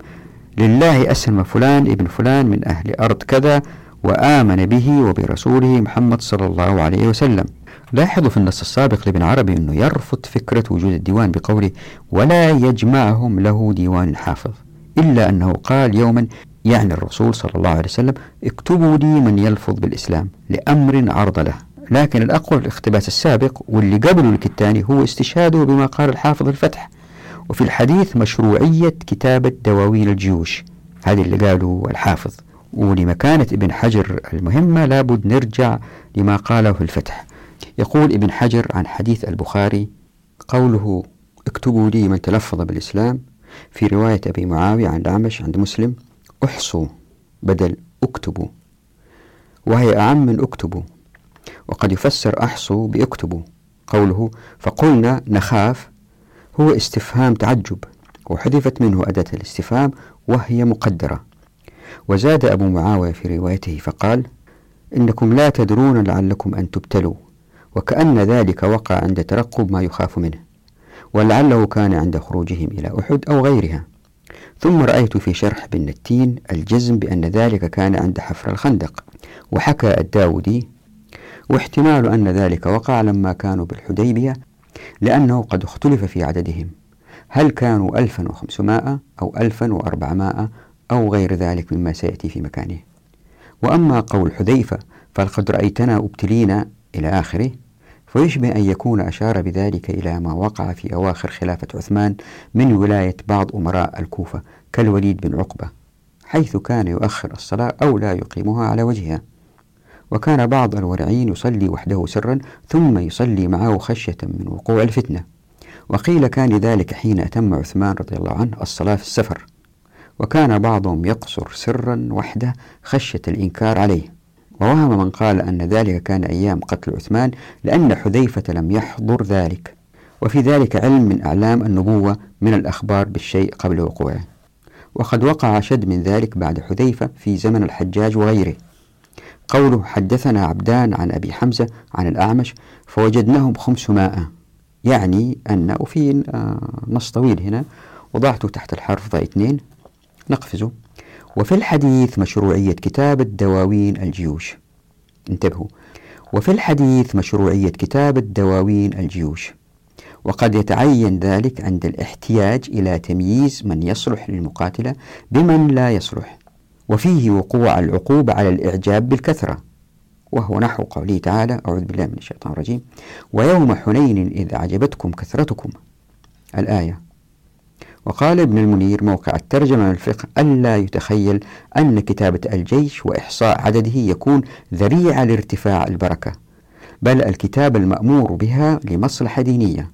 لله أسلم فلان ابن فلان من أهل أرض كذا وآمن به وبرسوله محمد صلى الله عليه وسلم. لاحظوا في النص السابق لابن عربي أنه يرفض فكرة وجود الديوان بقوله ولا يجمعهم له ديوان حافظ إلا أنه قال يوما يعني الرسول صلى الله عليه وسلم اكتبوا لي من يلفظ بالإسلام لأمر عرض له. لكن الأقوى في الاقتباس السابق واللي قبله الكتاني هو استشهاده بما قال الحافظ الفتح. وفي الحديث مشروعية كتابة دواوين الجيوش هذه اللي قالوا الحافظ. ولمكانة ابن حجر المهمة لابد نرجع لما قاله في الفتح. يقول ابن حجر عن حديث البخاري قوله اكتبوا لي من تلفظ بالإسلام في رواية أبي معاوية عن الأعمش عند مسلم احصوا بدل اكتبوا وهي أعم من اكتبوا وقد يفسر أحصوا باكتبوا. قوله فقلنا نخاف هو استفهام تعجب وحذفت منه أداة الاستفهام وهي مقدرة. وزاد أبو معاوية في روايته فقال إنكم لا تدرون لعلكم أن تبتلوا وكأن ذلك وقع عند ترقب ما يخاف منه ولعله كان عند خروجهم إلى أحد أو غيرها. ثم رأيت في شرح بن التين الجزم بأن ذلك كان عند حفر الخندق وحكى الداودي واحتمال أن ذلك وقع لما كانوا بالحديبية لأنه قد اختلف في عددهم. هل كانوا 1500 أو 1400 أو غير ذلك مما سيأتي في مكانه؟ وأما قول حذيفة فلقد رأيتنا أبتلينا إلى آخره فيشبه أن يكون أشار بذلك إلى ما وقع في أواخر خلافة عثمان من ولاية بعض أمراء الكوفة كالوليد بن عقبة حيث كان يؤخر الصلاة أو لا يقيمها على وجهها. وكان بعض الورعين يصلي وحده سرا ثم يصلي معه خشية من وقوع الفتنة. وقيل كان ذلك حين أتم عثمان رضي الله عنه الصلاة في السفر. وكان بعضهم يقصر سرا وحده خشية الإنكار عليه. ووهم من قال أن ذلك كان أيام قتل عثمان لأن حذيفة لم يحضر ذلك. وفي ذلك علم من أعلام النبوة من الأخبار بالشيء قبل وقوعه. وقد وقع شد من ذلك بعد حذيفة في زمن الحجاج وغيره. قوله حدثنا عبدان عن أبي حمزة عن الأعمش فوجدناهم خمسمائة يعني أن وفي آه، نص طويل هنا. وضعته تحت الحرف ضع اثنين. نقفزه. وفي الحديث مشروعية كتابة دواوين الجيوش. انتبهوا. وفي الحديث مشروعية كتابة دواوين الجيوش. وقد يتعين ذلك عند الاحتياج إلى تمييز من يصلح للمقاتلة بمن لا يصلح. وفيه وقوع العقوبة على الإعجاب بالكثرة. وهو نحو قوله تعالى أعوذ بالله من الشيطان الرجيم. ويوم حنين إذ أعجبتكم كثرتكم. الآية وقال ابن المنير موقع الترجمة من الفقه ألا يتخيل أن كتابة الجيش وإحصاء عدده يكون ذريعة لارتفاع البركة بل الكتابة المأمور بها لمصلحة دينية.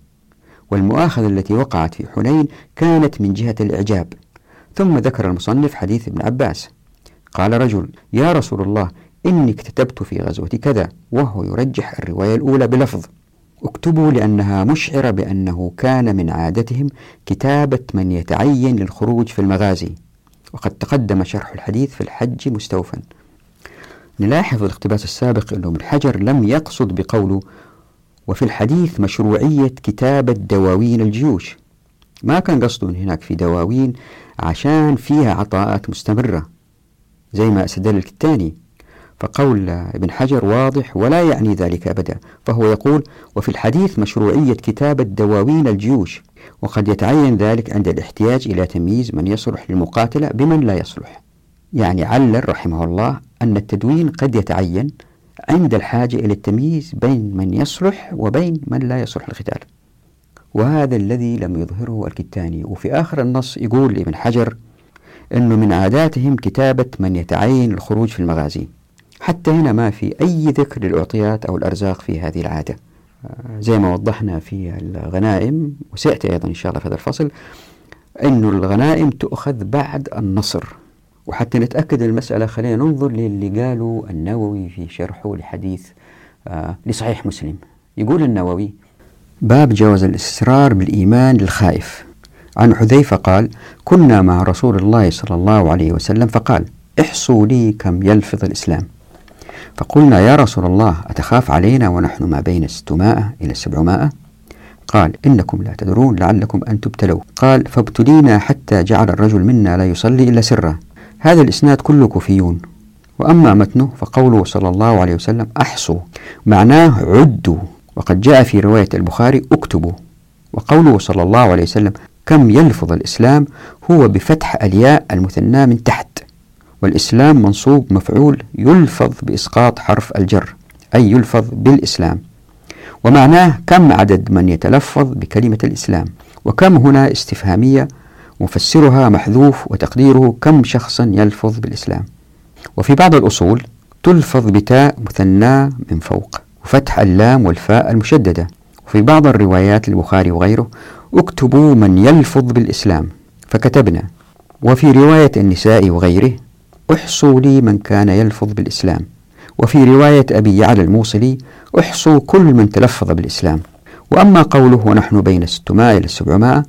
والمؤاخذة التي وقعت في حنين كانت من جهة الإعجاب. ثم ذكر المصنف حديث ابن عباس قال رجل يا رسول الله إني كتبت في غزوة كذا وهو يرجح الرواية الأولى بلفظ. اكتبوا لأنها مشعرة بأنه كان من عادتهم كتابة من يتعين للخروج في المغازي. وقد تقدم شرح الحديث في الحج مستوفا نلاحظ الاقتباس السابق أنه من حجر لم يقصد بقوله وفي الحديث مشروعية كتابة دواوين الجيوش. ما كان قصده هناك في دواوين عشان فيها عطاءات مستمرة زي ما استدل الكتاني. فقول ابن حجر واضح ولا يعني ذلك أبدا فهو يقول وفي الحديث مشروعية كتابة دواوين الجيوش وقد يتعين ذلك عند الاحتياج إلى تمييز من يصلح للمقاتلة بمن لا يصلح. يعني علل رحمه الله أن التدوين قد يتعين عند الحاجة إلى التمييز بين من يصلح وبين من لا يصلح القتال. وهذا الذي لم يظهره الكتاني. وفي آخر النص يقول ابن حجر أنه من عاداتهم كتابة من يتعين الخروج في المغازي. حتى هنا ما في أي ذكر للأعطيات أو الأرزاق في هذه العادة. آه، زي ما وضحنا في الغنائم وسيأتي أيضا إن شاء الله في هذا الفصل أن الغنائم تؤخذ بعد النصر. وحتى نتأكد المسألة خلينا ننظر للي قالوا النووي في شرحه لحديث آه لصحيح مسلم. يقول النووي باب جواز الإسرار بالإيمان للخائف. عن حذيفة قال كنا مع رسول الله صلى الله عليه وسلم فقال احصوا لي كم يلفظ الإسلام. فقلنا يا رسول الله أتخاف علينا ونحن ما بين ستمائة إلى سبعمائة قال إنكم لا تدرون لعلكم أن تبتلوا. قال فابتلينا حتى جعل الرجل منا لا يصلي إلا سرا. هذا الإسناد كله كوفيون. وأما متنه فقوله صلى الله عليه وسلم أحصوا. معناه عدوا. وقد جاء في رواية البخاري اكتبوا. وقوله صلى الله عليه وسلم كم يلفظ الإسلام هو بفتح الياء المثنى من تحت. والإسلام منصوب مفعول يلفظ بإسقاط حرف الجر أي يلفظ بالإسلام. ومعناه كم عدد من يتلفظ بكلمة الإسلام وكم هنا استفهامية مفسرها محذوف وتقديره كم شخصا يلفظ بالإسلام. وفي بعض الأصول تلفظ بتاء مثنى من فوق وفتح اللام والفاء المشددة. وفي بعض الروايات البخاري وغيره اكتبوا من يلفظ بالإسلام فكتبنا. وفي رواية النساء وغيره احصوا لي من كان يلفظ بالإسلام. وفي رواية أبي يعلى الموصلي احصوا كل من تلفظ بالإسلام. وأما قوله ونحن بين 600 إلى 700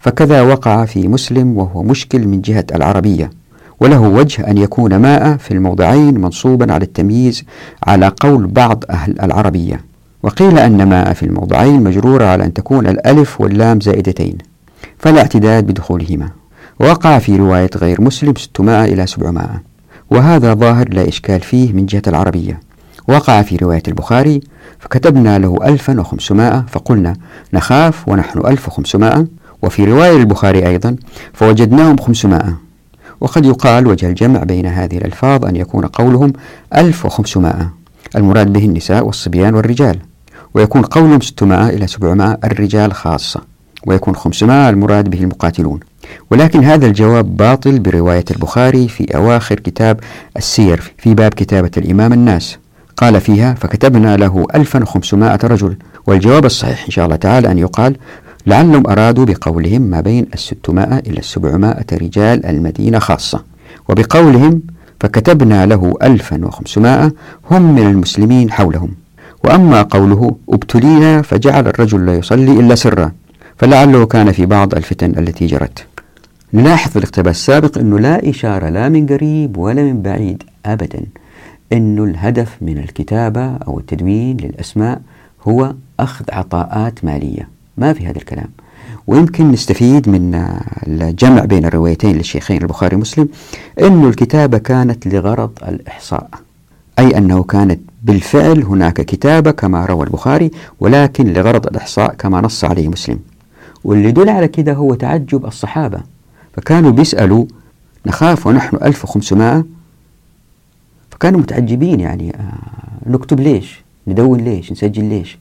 فكذا وقع في مسلم وهو مشكل من جهة العربية. وله وجه أن يكون ماء في الموضعين منصوبا على التمييز على قول بعض أهل العربية. وقيل أن ماء في الموضعين مجرورة على أن تكون الألف واللام زائدتين فلا اعتداد بدخولهما. وقع في رواية غير مسلم 600 إلى 700 وهذا ظاهر لا إشكال فيه من جهة العربية. وقع في رواية البخاري فكتبنا له 1500 فقلنا نخاف ونحن 1500 وفي رواية البخاري أيضا فوجدناهم 500 وقد يقال وجه الجمع بين هذه الألفاظ أن يكون قولهم 1500 المراد به النساء والصبيان والرجال. ويكون قولهم 600 إلى 700 الرجال خاصة. ويكون 500 المراد به المقاتلون. ولكن هذا الجواب باطل برواية البخاري في أواخر كتاب السير في باب كتابة الإمام الناس. قال فيها فكتبنا له 1500 رجل. والجواب الصحيح إن شاء الله تعالى أن يقال لعلهم أرادوا بقولهم ما بين الستمائة إلى السبعمائة رجال المدينة خاصة. وبقولهم فكتبنا له ألفا وخمسمائة هم من المسلمين حولهم. وأما قوله ابتلينا فجعل الرجل لا يصلي إلا سرا. فلعله كان في بعض الفتن التي جرت. نلاحظ في الاقتباس السابق أنه لا إشارة لا من قريب ولا من بعيد أبدا أنه الهدف من الكتابة أو التدوين للأسماء هو أخذ عطاءات مالية. ما في هذا الكلام. ويمكن نستفيد من الجمع بين الروايتين للشيخين البخاري ومسلم أن الكتابة كانت لغرض الإحصاء أي أنه كانت بالفعل هناك كتابة كما روى البخاري ولكن لغرض الإحصاء كما نص عليه مسلم. واللي يدل على كده هو تعجب الصحابة. فكانوا بيسألوا نخاف ونحن 1500 فكانوا متعجبين يعني آه نكتب ليش؟ ندون ليش؟ نسجل ليش؟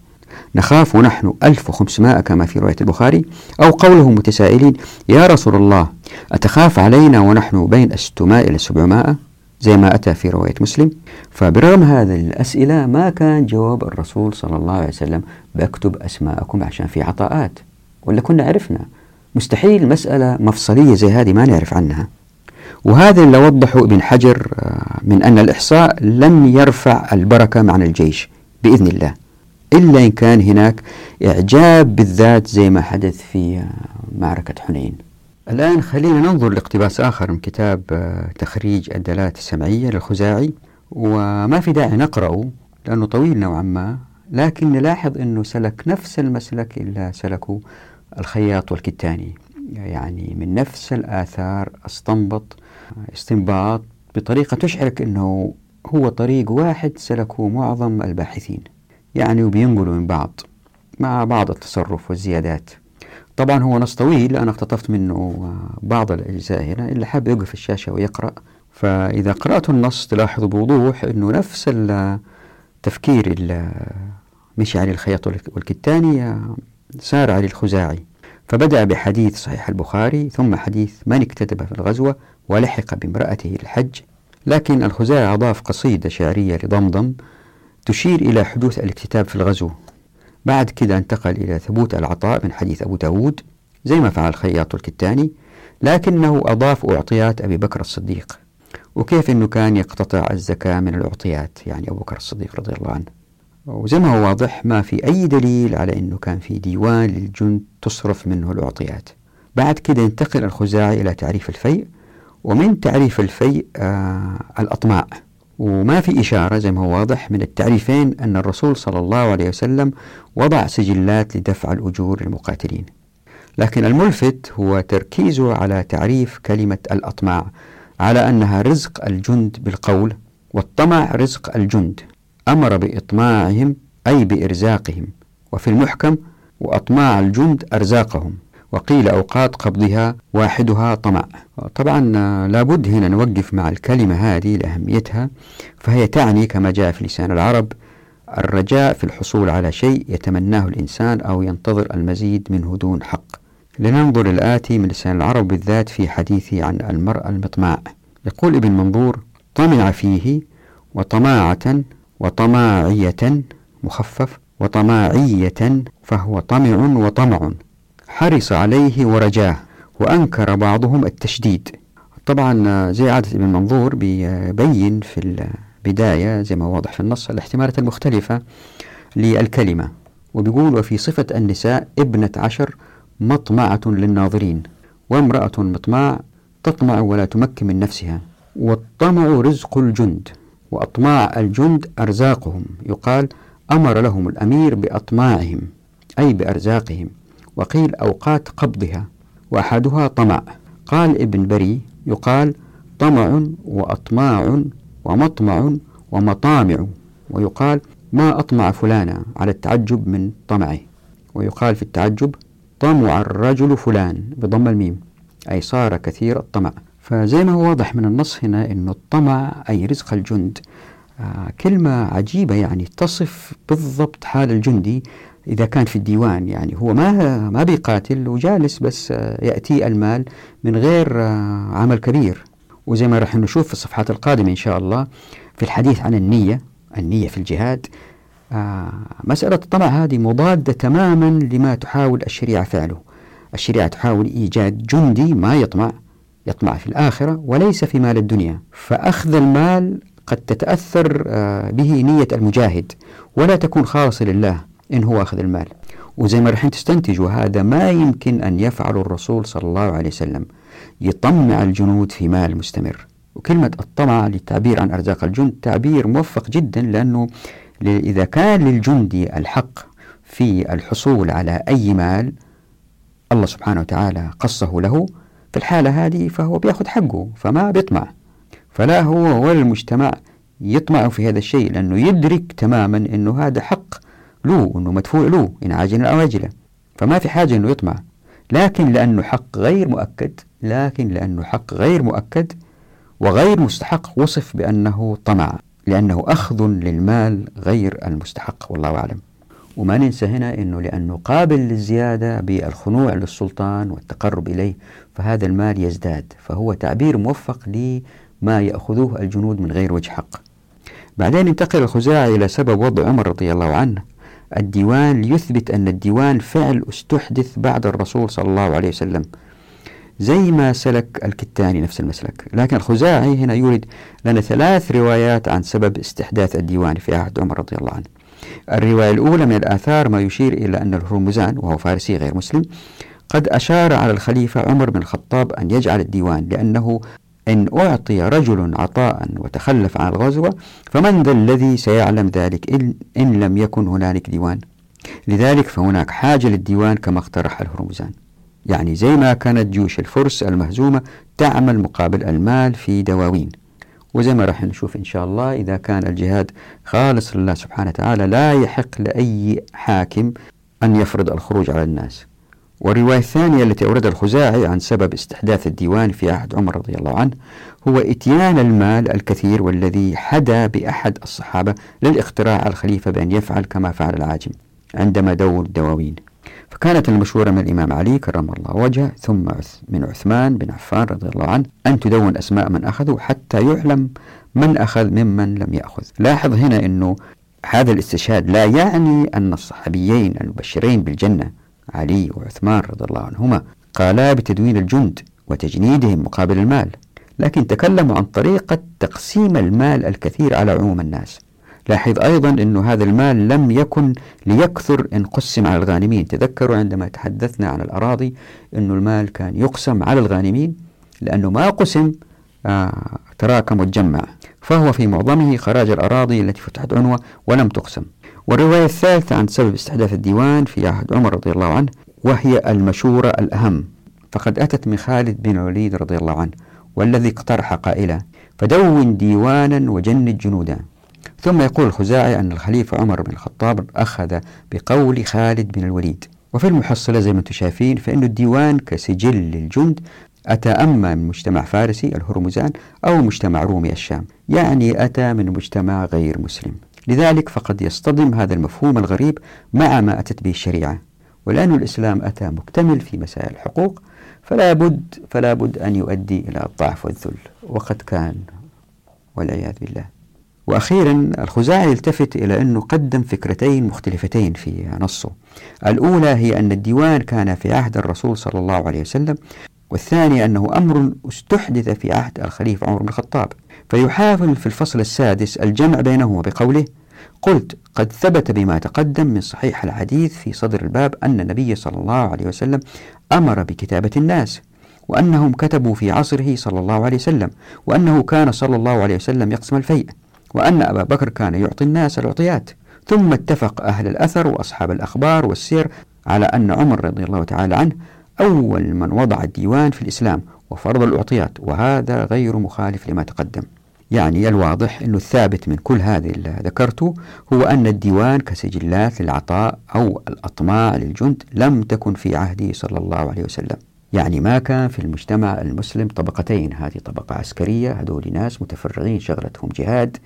نخاف ونحن 1500 كما في رواية البخاري أو قولهم متسائلين يا رسول الله أتخاف علينا ونحن بين 600 إلى 700 زي ما أتى في رواية مسلم. فبرغم هذه الأسئلة ما كان جواب الرسول صلى الله عليه وسلم بكتب أسماءكم عشان في عطاءات ولا كنا عرفنا. مستحيل مسألة مفصلية زي هذه ما نعرف عنها. وهذا اللي وضحه ابن حجر آه، من أن الإحصاء لم يرفع البركة مع الجيش بإذن الله إلا إن كان هناك إعجاب بالذات زي ما حدث في معركة حنين. الآن خلينا ننظر لاقتباس آخر من كتاب آه، تخريج الدلالات السمعية للخزاعي. وما في داعي نقرأه لأنه طويل نوعا ما لكن نلاحظ أنه سلك نفس المسلك إلا سلكه الخياط والكتاني. يعني من نفس الآثار استنبط استنباط بطريقة تشعرك أنه هو طريق واحد سلكه معظم الباحثين. يعني وبينقلوا من بعض مع بعض التصرف والزيادات. طبعا هو نص طويل أنا اقتطفت منه بعض الأجزاء هنا اللي حاب يوقف الشاشة ويقرأ. فإذا قرأت النص تلاحظ بوضوح أنه نفس التفكير اللي مشي عليه الخياط والكتاني سار عليه الخزاعي فبدأ بحديث صحيح البخاري ثم حديث من اكتتب في الغزوة ولحق بامرأته الحج لكن الخزاعي أضاف قصيدة شعرية لضمضم تشير إلى حدوث الاكتتاب في الغزو. بعد كده انتقل إلى ثبوت العطاء من حديث أبو داود زي ما فعل خياط الكتاني لكنه أضاف أعطيات أبي بكر الصديق. وكيف أنه كان يقتطع الزكاة من الأعطيات؟ يعني أبو بكر الصديق رضي الله عنه. وزي ما هو واضح ما في أي دليل على أنه كان في ديوان للجند تصرف منه الأعطيات. بعد كده ينتقل الخزاعي إلى تعريف الفيء ومن تعريف الفيء آه الأطماع. وما في إشارة زي ما هو واضح من التعريفين أن الرسول صلى الله عليه وسلم وضع سجلات لدفع الأجور للمقاتلين. لكن الملفت هو تركيزه على تعريف كلمة الأطماع على أنها رزق الجند بالقول والطمع رزق الجند. أمر بإطماعهم أي بإرزاقهم وفي المحكم وأطماع الجند أرزاقهم. وقيل أوقات قبضها واحدها طمع. طبعا لابد هنا نوقف مع الكلمة هذه لأهميتها فهي تعني كما جاء في لسان العرب الرجاء في الحصول على شيء يتمناه الإنسان أو ينتظر المزيد منه دون حق. لننظر الآتي من لسان العرب بالذات في حديثه عن المرأة المطماع يقول ابن منظور طمع فيه وطماعة وطماعية مخفف وطماعية فهو طمع وطمع. حرص عليه ورجاه وأنكر بعضهم التشديد. طبعا زي عادة ابن منظور بيبين في البداية زي ما واضح في النص الاحتمالات المختلفة للكلمة. وبيقول وفي صفة النساء ابنة عشر مطمعة للناظرين وامرأة مطمع تطمع ولا تمكن من نفسها والطمع رزق الجند. وأطماع الجند أرزاقهم. يقال أمر لهم الأمير بأطماعهم أي بأرزاقهم. وقيل أوقات قبضها وأحدها طمع. قال ابن بري يقال طمع وأطماع ومطمع ومطامع. ويقال ما أطمع فلانا على التعجب من طمعه. ويقال في التعجب طمع الرجل فلان بضم الميم أي صار كثير الطمع. فزي ما هو واضح من النص هنا أن الطمع أي رزق الجند. آه كلمة عجيبة يعني تصف بالضبط حال الجندي إذا كان في الديوان. يعني هو ما ما بيقاتل وجالس بس آه يأتي المال من غير آه عمل كبير. وزي ما راح نشوف في الصفحات القادمة إن شاء الله في الحديث عن النية النية في الجهاد. مسألة الطمع هذه مضادة تماما لما تحاول الشريعة فعله. الشريعة تحاول إيجاد جندي ما يطمع. يطمع في الآخرة وليس في مال الدنيا. فأخذ المال قد تتأثر آه به نية المجاهد ولا تكون خالصة لله إن هو أخذ المال. وزي ما رح تستنتجوا هذا ما يمكن أن يفعله الرسول صلى الله عليه وسلم يطمع الجنود في مال مستمر. وكلمة الطمع للتعبير عن أرزاق الجند تعبير موفق جدا لأنه إذا كان للجندي الحق في الحصول على أي مال الله سبحانه وتعالى قصه له في الحالة هذه فهو بيأخذ حقه فما بيطمع. فلا هو ولا المجتمع يطمع في هذا الشيء لأنه يدرك تماما أنه هذا حق له أنه مدفوع له إن عاجلا أو آجلا فما في حاجة أنه يطمع. لكن لأنه حق غير مؤكد لكن لأنه حق غير مؤكد وغير مستحق وصف بأنه طمع لأنه أخذ للمال غير المستحق والله أعلم. وما ننسى هنا أنه لأنه قابل للزيادة بالخنوع للسلطان والتقرب إليه فهذا المال يزداد فهو تعبير موفق لما يأخذوه الجنود من غير وجه حق. بعدين انتقل الخزاعي إلى سبب وضع عمر رضي الله عنه. الديوان ليثبت أن الديوان فعل استحدث بعد الرسول صلى الله عليه وسلم. زي ما سلك الكتاني نفس المسلك. لكن الخزاعي هنا يورد لنا ثلاث روايات عن سبب استحداث الديوان في عهد عمر رضي الله عنه. الرواية الأولى من الآثار ما يشير إلى أن الهرمزان وهو فارسي غير مسلم قد أشار على الخليفة عمر بن الخطاب أن يجعل الديوان لأنه إن أعطي رجل عطاء وتخلف عن الغزوة فمن ذا الذي سيعلم ذلك إن, إن لم يكن هنالك ديوان؟ لذلك فهناك حاجة للديوان كما اقترح الهرمزان. يعني زي ما كانت جيوش الفرس المهزومة تعمل مقابل المال في دواوين. وزي ما راح نشوف إن شاء الله إذا كان الجهاد خالص لله سبحانه وتعالى لا يحق لأي حاكم أن يفرض الخروج على الناس. والرواية الثانية التي أوردها الخزاعي عن سبب استحداث الديوان في عهد عمر رضي الله عنه هو إتيان المال الكثير والذي حدا بأحد الصحابة للاقتراع على الخليفة بأن يفعل كما فعل العاجم عندما دور الدواوين. فكانت المشورة من الإمام علي كرم الله وجهه ثم من عثمان بن عفان رضي الله عنه أن تدون أسماء من أخذوا حتى يعلم من أخذ ممن لم يأخذ. لاحظ هنا أنه هذا الاستشهاد لا يعني أن الصحابيين المبشرين بالجنة علي وعثمان رضي الله عنهما قالا بتدوين الجند وتجنيدهم مقابل المال لكن تكلموا عن طريقة تقسيم المال الكثير على عموم الناس. لاحظ أيضا أن هذا المال لم يكن ليكثر إن قسم على الغانمين. تذكروا عندما تحدثنا عن الأراضي أن المال كان يقسم على الغانمين لأنه ما قسم آه تراكم وتجمع فهو في معظمه خراج الأراضي التي فتحت عنوة ولم تقسم. والرواية الثالثة عن سبب استحداث الديوان في عهد عمر رضي الله عنه وهي المشورة الأهم. فقد أتت من خالد بن الوليد رضي الله عنه والذي اقترح قائلا فدون ديوانا وجند جنودا. ثم يقول الخزاعي أن الخليفة عمر بن الخطاب أخذ بقول خالد بن الوليد. وفي المحصلة زي ما أنتم شايفين فإن الديوان كسجل للجند أتى أما من مجتمع فارسي الهرمزان أو مجتمع رومي الشام. يعني أتى من مجتمع غير مسلم. لذلك فقد يصطدم هذا المفهوم الغريب مع ما أتت به الشريعة. ولأن الإسلام أتى مكتمل في مسائل الحقوق فلا بد فلا بد أن يؤدي إلى الضعف والذل. وقد كان والعياذ بالله. وأخيرا الخزاعي يلتفت إلى أنه قدم فكرتين مختلفتين في نصه. الأولى هي أن الديوان كان في عهد الرسول صلى الله عليه وسلم والثاني أنه أمر استحدث في عهد الخليفة عمر بن الخطاب. فيحاول في الفصل السادس الجمع بينهما بقوله قلت قد ثبت بما تقدم من صحيح الحديث في صدر الباب أن النبي صلى الله عليه وسلم أمر بكتابة الناس وأنهم كتبوا في عصره صلى الله عليه وسلم وأنه كان صلى الله عليه وسلم يقسم الفيء. وأن أبا بكر كان يعطي الناس العطيات ثم اتفق أهل الأثر وأصحاب الأخبار والسير على أن عمر رضي الله تعالى عنه أول من وضع الديوان في الإسلام وفرض الأعطيات وهذا غير مخالف لما تقدم. يعني الواضح أنه الثابت من كل هذه اللي ذكرته هو أن الديوان كسجلات للعطاء أو الأطماع للجند لم تكن في عهده صلى الله عليه وسلم. يعني ما كان في المجتمع المسلم طبقتين هذه طبقة عسكرية هذول ناس متفرغين شغلتهم جهاد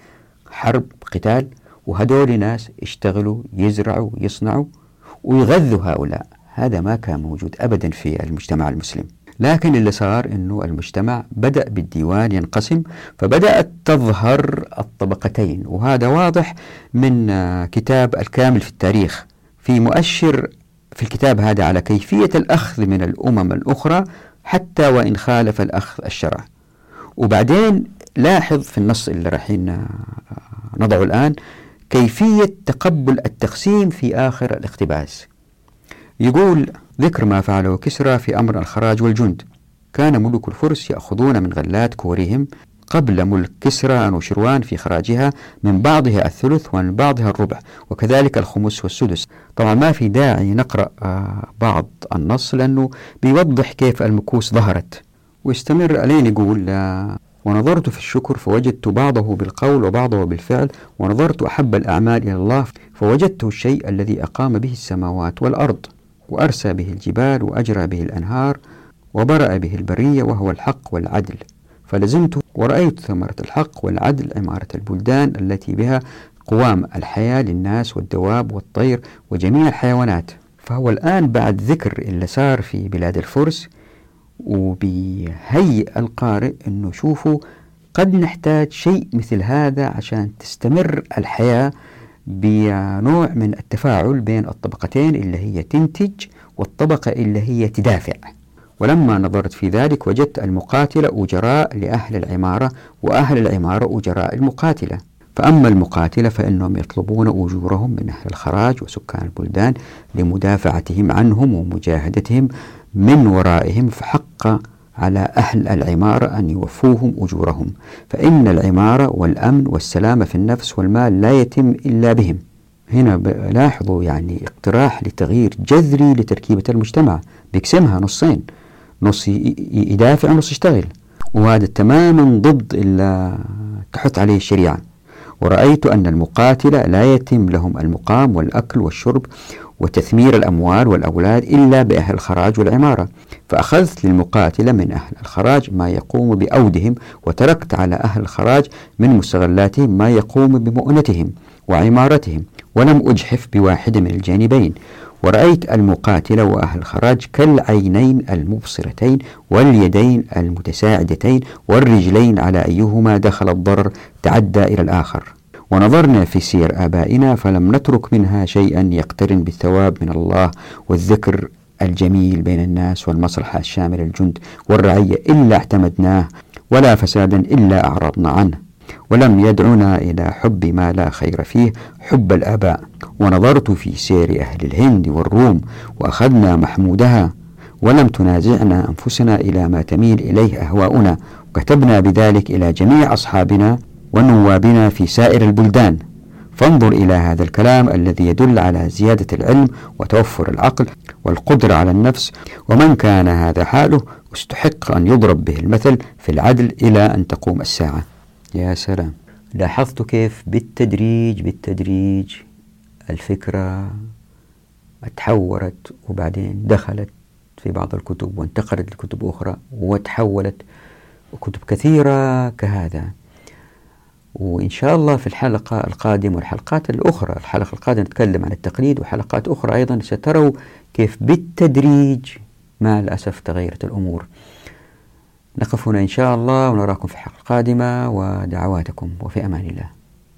حرب قتال وهذول ناس اشتغلوا يزرعوا يصنعوا ويغذوا هؤلاء. هذا ما كان موجود أبدا في المجتمع المسلم. لكن اللي صار أنه المجتمع بدأ بالديوان ينقسم فبدأت تظهر الطبقتين. وهذا واضح من كتاب الكامل في التاريخ. في مؤشر في الكتاب هذا على كيفية الأخذ من الأمم الأخرى حتى وإن خالف الأخذ الشرع وبعدين لاحظ في النص اللي رايحين نضعه الآن كيفية تقبل التقسيم في آخر الاقتباس. يقول ذكر ما فعله كسرى في أمر الخراج والجند. كان ملوك الفرس يأخذون من غلات كورهم قبل ملك كسرى وشروان في خراجها من بعضها الثلث ومن بعضها الربع وكذلك الخمس والسدس. طبعا ما في داعي نقرأ آه، بعض النص لأنه بيوضح كيف المكوس ظهرت. ويستمر ألين يقول آه، ونظرت في الشكر فوجدت بعضه بالقول وبعضه بالفعل ونظرت أحب الأعمال إلى الله فوجدته الشيء الذي أقام به السماوات والأرض وأرسى به الجبال وأجرى به الأنهار وبرأ به البرية وهو الحق والعدل. فلزمت ورأيت ثمرة الحق والعدل عمارة البلدان التي بها قوام الحياة للناس والدواب والطير وجميع الحيوانات. فهو الآن بعد ذكر اللي صار في بلاد الفرس وبيهيئ القارئ أنه شوفوا قد نحتاج شيء مثل هذا عشان تستمر الحياة بنوع من التفاعل بين الطبقتين اللي هي تنتج والطبقة اللي هي تدافع. ولما نظرت في ذلك وجدت المقاتلة أجراء لأهل العمارة وأهل العمارة أجراء المقاتلة. فأما المقاتلة فإنهم يطلبون أجورهم من أهل الخراج وسكان البلدان لمدافعتهم عنهم ومجاهدتهم من ورائهم فحق على أهل العمارة أن يوفوهم أجورهم. فإن العمارة والأمن والسلامة في النفس والمال لا يتم إلا بهم. هنا لاحظوا يعني اقتراح لتغيير جذري لتركيبة المجتمع. بيقسمها نصين. نص يدافع ونص يشتغل. وهذا تماما ضد إلا تحث عليه الشريعة. ورأيت أن المقاتلة لا يتم لهم المقام والأكل والشرب وتثمير الأموال والأولاد إلا بأهل الخراج والعمارة. فأخذت للمقاتلة من أهل الخراج ما يقوم بأودهم وتركت على أهل الخراج من مستغلاتهم ما يقوم بمؤنتهم وعمارتهم ولم أجحف بواحد من الجانبين. ورأيت المقاتل وأهل الخراج كالعينين المبصرتين واليدين المتساعدتين والرجلين على أيهما دخل الضرر تعدى إلى الآخر. ونظرنا في سير آبائنا فلم نترك منها شيئا يقترن بالثواب من الله والذكر الجميل بين الناس والمصلحة الشاملة الجند والرعية إلا اعتمدناه ولا فسادا إلا أعرضنا عنه. ولم يدعنا إلى حب ما لا خير فيه حب الآباء. ونظرت في سير أهل الهند والروم وأخذنا محمودها ولم تنازعنا أنفسنا إلى ما تميل إليه أهواؤنا. وكتبنا بذلك إلى جميع أصحابنا ونوابنا في سائر البلدان. فانظر إلى هذا الكلام الذي يدل على زيادة العلم وتوفر العقل والقدرة على النفس ومن كان هذا حاله استحق أن يضرب به المثل في العدل إلى أن تقوم الساعة. يا سلام. لاحظت كيف بالتدريج بالتدريج الفكرة تحورت وبعدين دخلت في بعض الكتب وانتقلت لكتب أخرى وتحولت كتب كثيرة كهذا. وإن شاء الله في الحلقة القادمة والحلقات الأخرى. الحلقة القادمة نتكلم عن التقليد وحلقات أخرى أيضا ستروا كيف بالتدريج مع الأسف تغيرت الأمور. نقف هنا إن شاء الله ونراكم في الحلقة القادمة ودعواتكم وفي أمان الله.